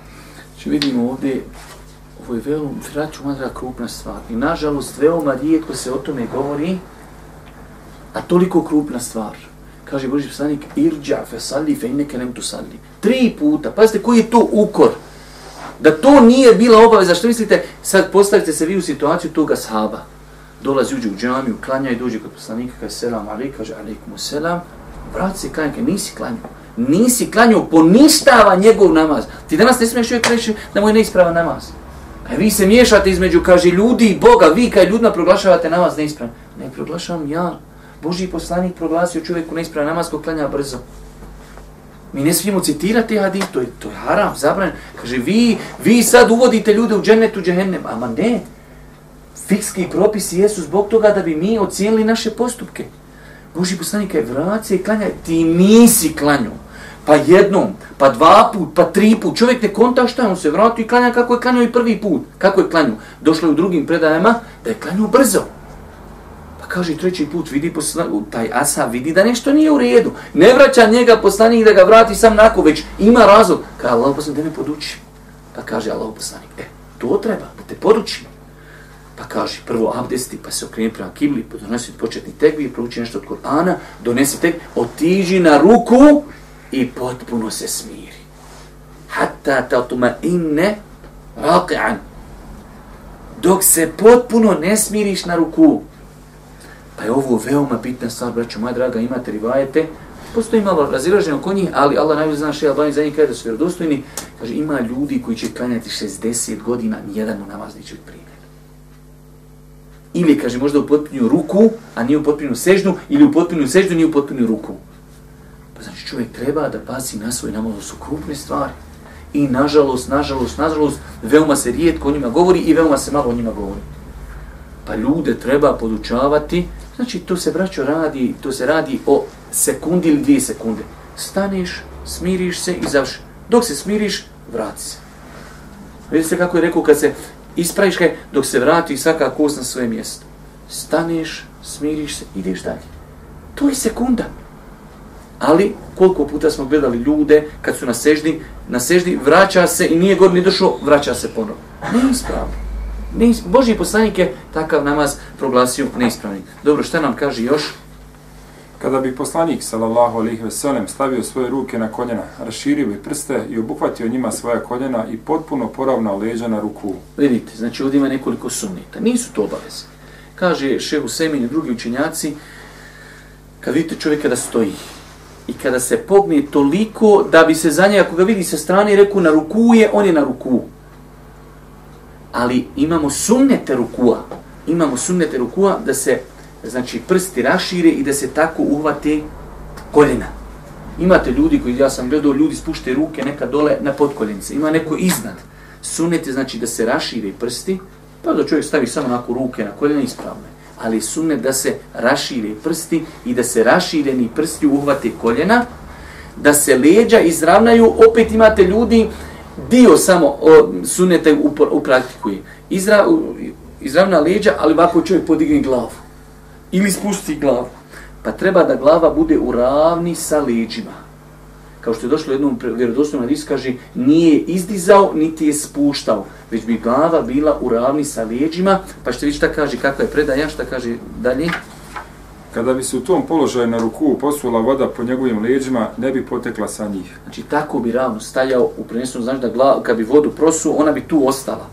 Speaker 1: Znači vidimo ovdje, ovo je veoma, vraću madra, krupna stvar. I nažalost, veoma rijetko se o tome govori, a toliko krupna stvar. Kaže Boži poslanik, irđa fe salli fe inneke nem tu salli. Tri puta, pazite koji je to ukor. Da to nije bila obaveza, što mislite, sad postavite se vi u situaciju toga sahaba. Dolazi, uđe u džamiju, klanja i dođe kod poslanika, kaže selam alaik, kaže alaikum selam, vrati se klanja, kaže nisi klanjao. Nisi klanjao, poništava njegov namaz. Ti danas ne smiješ uvijek reći da mu je neispravan namaz. A vi se miješate između, kaže, ljudi i Boga, vi kaj ljudima proglašavate namaz neispravan. Ne proglašavam ja. Boži poslanik proglasio čovjeku neispravan namaz ko klanja brzo. Mi ne smijemo citirati te hadith, to je, to je haram, zabranjeno. Kaže, vi, vi sad uvodite ljude u džennetu, džehennem. Ama ne, fikski propisi jesu zbog toga da bi mi ocijenili naše postupke. Boži poslanik je vrati i klanja, ti nisi klanjao. Pa jednom, pa dva put, pa tri put. Čovjek ne konta šta je, on se vrati i klanja kako je klanjao i prvi put. Kako je klanjao? Došlo je u drugim predajama da je klanjao brzo. Pa kaže treći put, vidi poslan... taj asa vidi da nešto nije u redu. Ne vraća njega poslanik da ga vrati sam nako, već ima razlog. Kaže Allah poslanik, da me poduči. Pa kaže Allah poslanik, e, to treba, da te podučim. Pa kaže, prvo abdesti, pa se okreni prema kibli, pa donesi početni tekbir, prouči nešto od Kur'ana, donesi tekbir, otiži na ruku i potpuno se smiri. Hatta tatuma inne raqi'an. Dok se potpuno ne smiriš na ruku. Pa je ovo veoma bitna stvar, braćo moja draga, imate rivajete, postoji malo razilaženje oko njih, ali Allah najbolje zna še Albani za njih kada su vjerodostojni, kaže, ima ljudi koji će klanjati 60 godina, nijedan mu namaz neće biti primjer. Ili, kaže, možda u potpunju ruku, a nije u potpunju seždu, ili u potpunju seždu, nije u potpunju ruku. Čovjek treba da pazi na svoj namaz, su krupne stvari. I nažalost, nažalost, nažalost, veoma se rijetko o njima govori i veoma se malo o njima govori. Pa ljude treba podučavati, znači to se braćo radi, to se radi o sekundi ili dvije sekunde. Staneš, smiriš se i završi. Dok se smiriš, vrati se. Vidite se kako je rekao kad se ispraviš kaj, dok se vrati svaka kost na svoje mjesto. Staneš, smiriš se, ideš dalje. To je sekunda. Ali koliko puta smo gledali ljude kad su na seždi, na seždi vraća se i nije god ni došao, vraća se ponovo. Neispravno. Neis, Boži poslanik je takav namaz proglasio neispravni. Dobro, šta nam kaže još?
Speaker 2: Kada bi poslanik sallallahu alejhi ve sellem stavio svoje ruke na koljena, raširio bi prste i obuhvatio njima svoja koljena i potpuno poravnao leđa na ruku.
Speaker 1: Vidite, znači ovdje ima nekoliko sunnita. Nisu to obaveze. Kaže šehu Semin i drugi učenjaci, kad vidite čovjeka da stoji i kada se pogne toliko da bi se za njega, ako ga vidi sa strane, reku na ruku je, on je na ruku. Ali imamo sunnete rukua. Imamo sunnete rukua da se znači prsti rašire i da se tako uhvate koljena. Imate ljudi koji, ja sam gledao, ljudi spušte ruke neka dole na podkoljenice. Ima neko iznad. Sunnet je znači da se rašire prsti, pa da čovjek stavi samo onako ruke na koljena ispravno. Ali sunnet da se rašire prsti i da se rašireni prsti uhvate koljena, da se leđa izravnaju, opet imate ljudi, dio samo o, suneta u. Izra, izravna leđa, ali ovako čovjek podigne glavu. Ili spusti glavu. Pa treba da glava bude u ravni sa leđima. Kao što je došlo jednom vjerodostojnom hadis, kaže, nije izdizao, niti je spuštao, već bi glava bila u ravni sa leđima. Pa što vidjeti šta kaže, kakva je predaja, šta kaže dalje?
Speaker 2: Kada bi se u tom položaju na ruku posula voda po njegovim leđima, ne bi potekla sa njih.
Speaker 1: Znači tako bi ravno stajao u prenesu, znači da glava, kad bi vodu prosuo, ona bi tu ostala.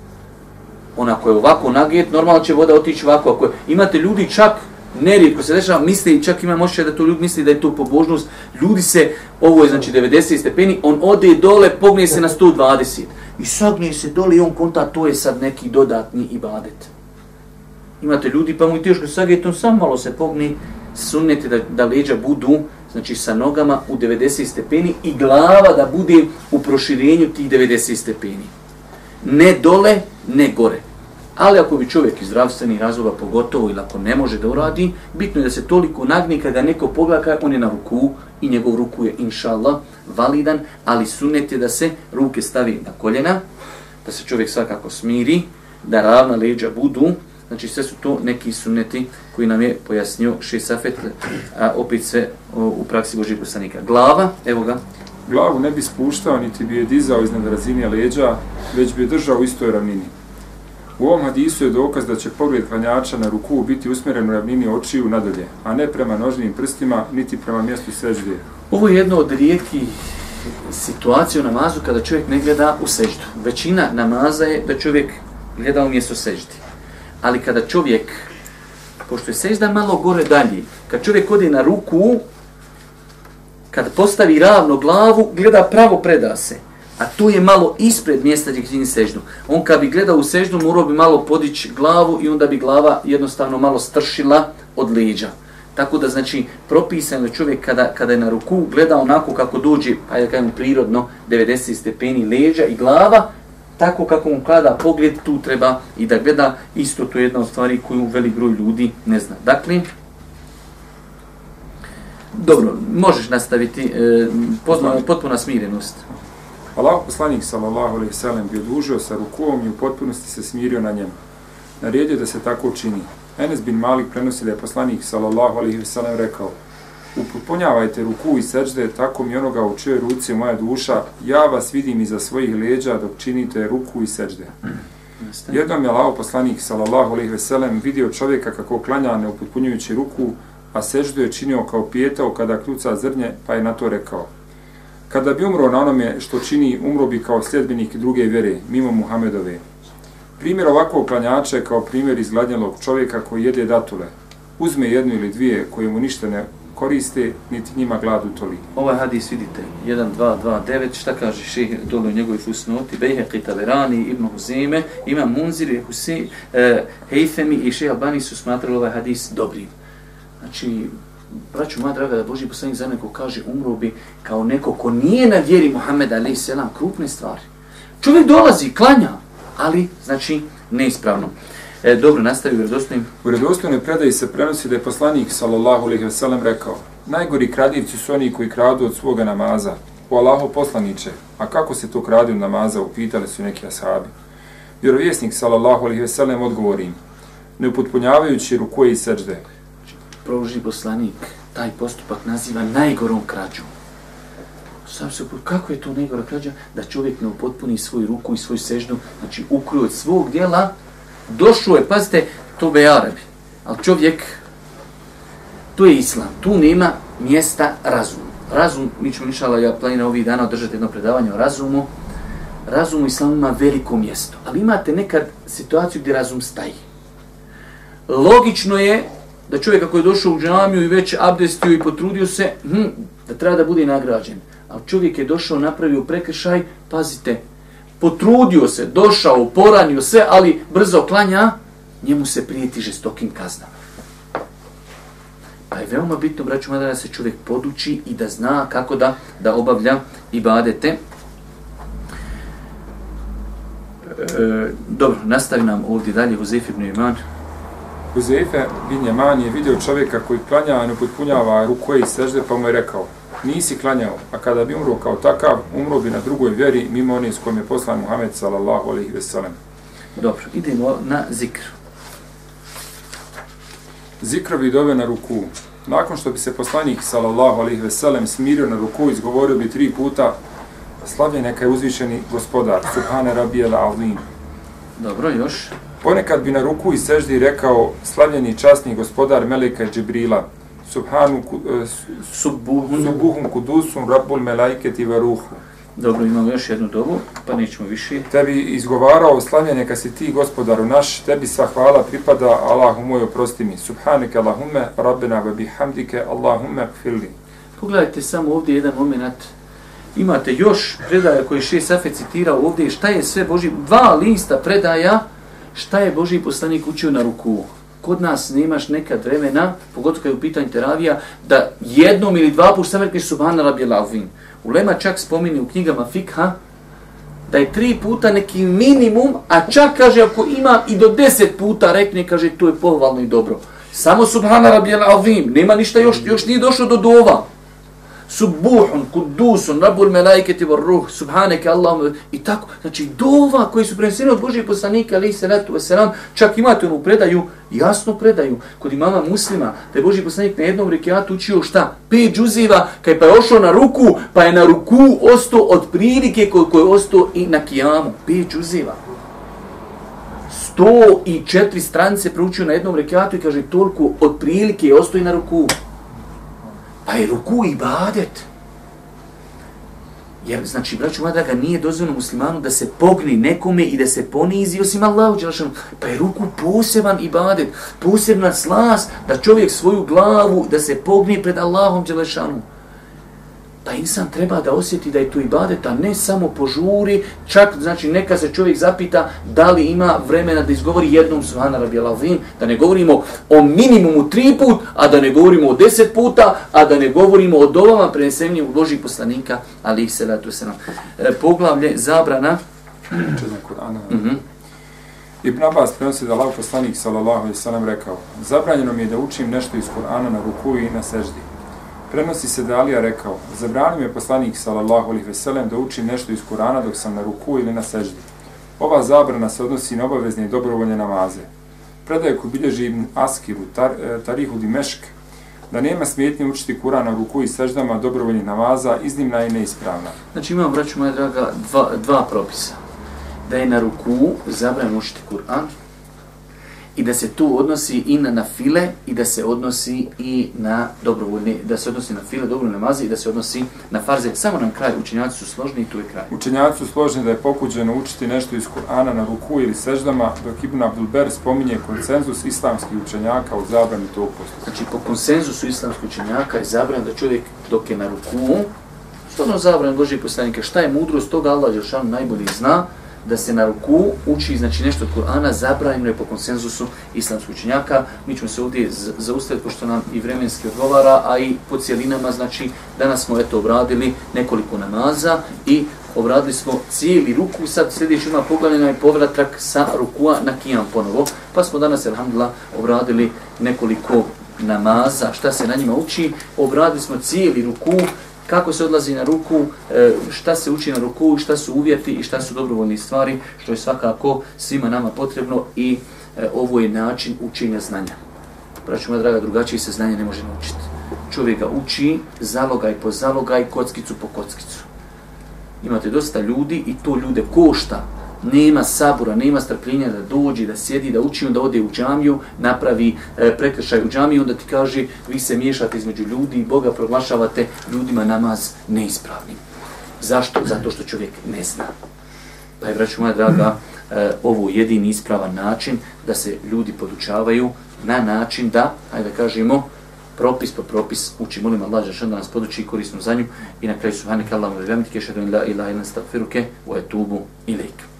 Speaker 1: Ona koja je ovako nagijet, normalno će voda otići ovako. Ako je, imate ljudi čak, nerijetko se dešava, misle i čak ima moće da to ljudi misli da je to pobožnost. Ljudi se, ovo je znači 90 stepeni, on ode dole, pogne se na 120. I sagne se dole i on konta, to je sad neki dodatni ibadet. Imate ljudi, pa mu i teško sagne, on sam malo se pogne, sunnete da, da leđa budu, znači sa nogama u 90 stepeni i glava da bude u proširenju tih 90 stepeni. Ne dole, ne gore. Ali ako bi čovjek iz zdravstvenih razloga pogotovo ili ako ne može da uradi, bitno je da se toliko nagni kada neko pogleda on je na ruku i njegov ruku je inšallah validan, ali sunet je da se ruke stavi na koljena, da se čovjek svakako smiri, da ravna leđa budu, znači sve su to neki suneti koji nam je pojasnio Šesafet, a opet sve u praksi Božih poslanika. Glava, evo ga.
Speaker 2: Glavu ne bi spuštao, niti bi je dizao iznad razine leđa, već bi je držao u istoj ravnini. U ovom hadisu je dokaz da će pogled klanjača na ruku biti usmjeren u ravnini očiju nadalje, a ne prema nožnim prstima, niti prema mjestu sežde.
Speaker 1: Ovo je jedno od rijetkih situacija u namazu kada čovjek ne gleda u seždu. Većina namaza je da čovjek gleda u mjesto seždi. Ali kada čovjek, pošto je sežda malo gore dalje, kad čovjek ode na ruku, kad postavi ravno glavu, gleda pravo preda se. A tu je malo ispred mjesta gdje čini seždu. On kad bi gledao u seždu, morao bi malo podići glavu i onda bi glava jednostavno malo stršila od leđa. Tako da znači propisano čovjek kada, kada je na ruku gleda onako kako dođe, ajde kažemo prirodno, 90 stepeni leđa i glava, tako kako mu kada pogled, tu treba i da gleda isto to je jedna od stvari koju velik broj ljudi ne zna. Dakle, dobro, možeš nastaviti e, potpuna, potpuna smirenost.
Speaker 2: Allah poslanik sallallahu alejhi ve sellem bi odužio sa rukom i u potpunosti se smirio na njemu. Naredio da se tako čini. Enes bin Malik prenosi da je poslanik sallallahu alejhi ve sellem rekao: Upotpunjavajte ruku i sećde tako mi onoga u čijoj ruci moja duša, ja vas vidim iza svojih leđa dok činite ruku i sećde. Jednom je Allah poslanik sallallahu alejhi ve sellem vidio čovjeka kako klanja ne upotpunjujući ruku, a sećdu je činio kao pijetao kada kljuca zrnje, pa je na to rekao: Kada bi umro na onome što čini, umro bi kao sljedbenik druge vere, mimo Muhamedove. Primjer ovakvog klanjača je kao primjer izgladnjelog čovjeka koji jede datule. Uzme jednu ili dvije koje mu ništa ne koriste, niti njima gladu toli.
Speaker 1: Ovaj hadis vidite, 1, 2, 2, 9, šta kaže ših dole u njegovoj fusnoti, Bejhe Qitaverani, Ibn Huzime, ima Munzir, Husi, eh, e, Heifemi i ših Albani su smatrali ovaj hadis dobrim. Znači, braću moja draga, da Boži poslanik za neko kaže umro bi kao neko ko nije na vjeri Muhammeda ali selam, krupne stvari. Čovjek dolazi, klanja, ali, znači, neispravno. E, dobro, nastavi u redostojnim.
Speaker 2: U redostojnoj predaji se prenosi da je poslanik, sallallahu alaihi wasallam, rekao Najgori kradivci su oni koji kradu od svoga namaza. O Allaho poslaniće, a kako se to kradi od namaza, upitali su neki ashabi. Vjerovjesnik, sallallahu alaihi wasallam, odgovori im, ne upotpunjavajući rukuje i srđde,
Speaker 1: prouži poslanik taj postupak naziva najgorom krađom. Sam se kako je to najgora krađa? Da čovjek ne upotpuni svoju ruku i svoju sežnu, znači ukrio od svog dijela, došlo je, pazite, to be Arabi. Ali čovjek, to je islam, tu nema mjesta razumu. Razum, mi ćemo nišala, ja planiram ovih dana održati jedno predavanje o razumu. Razum u islamu ima veliko mjesto, ali imate nekad situaciju gdje razum staji. Logično je da čovjek ako je došao u džamiju i već abdestio i potrudio se, hm, da treba da bude nagrađen. A čovjek je došao, napravio prekršaj, pazite, potrudio se, došao, poranio se, ali brzo klanja, njemu se prijeti žestokim kaznama. Pa je veoma bitno, braću mada, da se čovjek poduči i da zna kako da da obavlja ibadete. E, dobro, nastavi nam ovdje dalje Huzef ibn Iman.
Speaker 2: Huzefe bin Jaman je vidio čovjeka koji klanja, a ne potpunjava rukoje i sežde, pa mu je rekao, nisi klanjao, a kada bi umro kao takav, umro bi na drugoj vjeri, mimo onih s kojim je poslan Muhammed sallallahu alaihi ve sellem.
Speaker 1: Dobro, idemo na zikr.
Speaker 2: Zikrovi dove na ruku. Nakon što bi se poslanik sallallahu alaihi ve sellem smirio na ruku, izgovorio bi tri puta, slavljen neka je uzvišeni gospodar, subhane rabijel azim.
Speaker 1: Dobro, još.
Speaker 2: Ponekad bi na ruku i seždi rekao slavljeni časni gospodar Meleka Džibrila, Subhanu
Speaker 1: Subuhun.
Speaker 2: Subuhun kudusum rabbul melajketi varuhu.
Speaker 1: Dobro, imamo još jednu dobu, pa nećemo više.
Speaker 2: Tebi izgovarao slavljen neka si ti gospodaru naš, tebi sva hvala pripada, Allahu moj oprosti mi. Subhaneke Allahumme, rabbena wa bihamdike, Allahumme kfirli.
Speaker 1: Pogledajte samo ovdje jedan moment. Imate još predaja koji še Safe citirao ovdje. Šta je sve Boži? Dva lista predaja šta je Boži poslanik učio na ruku. kod nas nemaš nekad vremena, pogotovo kad je u pitanju teravija, da jednom ili dva puta sam subhana rabbi Lavin. Ulema čak spomini u knjigama fikha, da je tri puta neki minimum, a čak kaže ako ima i do deset puta rekne, kaže to je pohvalno i dobro. Samo subhana rabbi Lavin, nema ništa još, još nije došlo do dova subuhun, kudusun, rabul melaiketi var ruh, subhaneke Allahum, i tako. Znači, dova koji su preneseni od Božije poslanika, ali se ratu wasalam, čak imate onu predaju, jasno predaju, kod imama muslima, da je Božji poslanik na jednom rekiatu učio šta? Pet džuziva, kaj pa je ošao na ruku, pa je na ruku ostao od prilike koliko je ostao i na kijamu. Pet džuziva. Sto i četiri stranice proučio na jednom rekiatu i kaže toliko od prilike je ostao i na ruku. Pa je ruku i badet. Jer, znači, braću moja draga, nije dozvoljeno muslimanu da se pogni nekome i da se ponizi osim Allahu Đelešanu. Pa je ruku poseban ibadet, posebna slas da čovjek svoju glavu, da se pogni pred Allahom Đelešanu da insan treba da osjeti da je tu ibadet, a ne samo požuri, čak znači neka se čovjek zapita da li ima vremena da izgovori jednom subhana rabi alavim, da ne govorimo o minimumu tri put, a da ne govorimo o deset puta, a da ne govorimo o dovama prenesenju u Božih poslanika, ali ih se ratu se nam. E, poglavlje, zabrana.
Speaker 2: Četne Kur'ana. Mm -hmm. Ibn Abbas prenosi da Allah poslanik sallallahu alaihi sallam rekao Zabranjeno mi je da učim nešto iz Kur'ana na ruku i na seždi. Prenosi se da Alija rekao, zabrani me poslanik sallallahu alaihi ve sellem da učim nešto iz Kurana dok sam na ruku ili na seždi. Ova zabrana se odnosi na obavezne i dobrovoljne namaze. Predaje ko bilježi Ibn Askiru, tar, e, Tarihu Dimešk, da nema smetnje učiti Kurana na ruku i seždama dobrovoljnih namaza, iznimna i neispravna.
Speaker 1: Znači imamo, braću moja draga, dva, dva propisa. Da je na ruku zabran učiti Kur'an, i da se tu odnosi i na nafile i da se odnosi i na dobrovoljne, da se odnosi na file, dobrovoljne namaze i da se odnosi na farze. Samo nam kraj, učenjaci su složni i tu je kraj.
Speaker 2: Učenjaci su složni da je pokuđeno učiti nešto iz Kur'ana na ruku ili seždama, dok Ibn Abdulber spominje konsenzus islamskih učenjaka u zabrani tog postupka.
Speaker 1: Znači, po konsenzusu islamskih učenjaka je zabran da čovjek dok je na ruku, što ono zabran Božije poslanike, šta je mudrost toga Allah Đelšanu najbolji zna, da se na ruku uči znači nešto od Kur'ana zabranjeno je po konsenzusu islamskih učenjaka. Mi ćemo se ovdje zaustaviti pošto nam i vremenski odgovara, a i po cijelinama, znači danas smo eto obradili nekoliko namaza i obradili smo cijeli ruku, sad sljedeći ima poglavljena je povratak sa rukua na kijam ponovo, pa smo danas, alhamdulillah, obradili nekoliko namaza, šta se na njima uči, obradili smo cijeli ruku, kako se odlazi na ruku, e, šta se uči na ruku, šta su uvjeti i šta su dobrovoljne stvari, što je svakako svima nama potrebno i e, ovo je način učenja znanja. Braću moja draga, drugačije se znanje ne može naučiti. Čovjek ga uči zalogaj po zalogaj, kockicu po kockicu. Imate dosta ljudi i to ljude košta nema sabura, nema strpljenja da dođe, da sjedi, da uči, onda ode u džamiju, napravi e, prekršaj u džamiju, onda ti kaže vi se miješate između ljudi i Boga proglašavate ljudima namaz neispravnim. Zašto? Zato što čovjek ne zna. Pa je, braću moja draga, e, ovo jedini ispravan način da se ljudi podučavaju na način da, ajde da kažemo, propis po propis uči. Molim Allah da nas poduči i korisno za nju. I na kraju subhanak Allahum ve bihamdike, šedun la ilaha illa astaghfiruke wa atubu ilaik.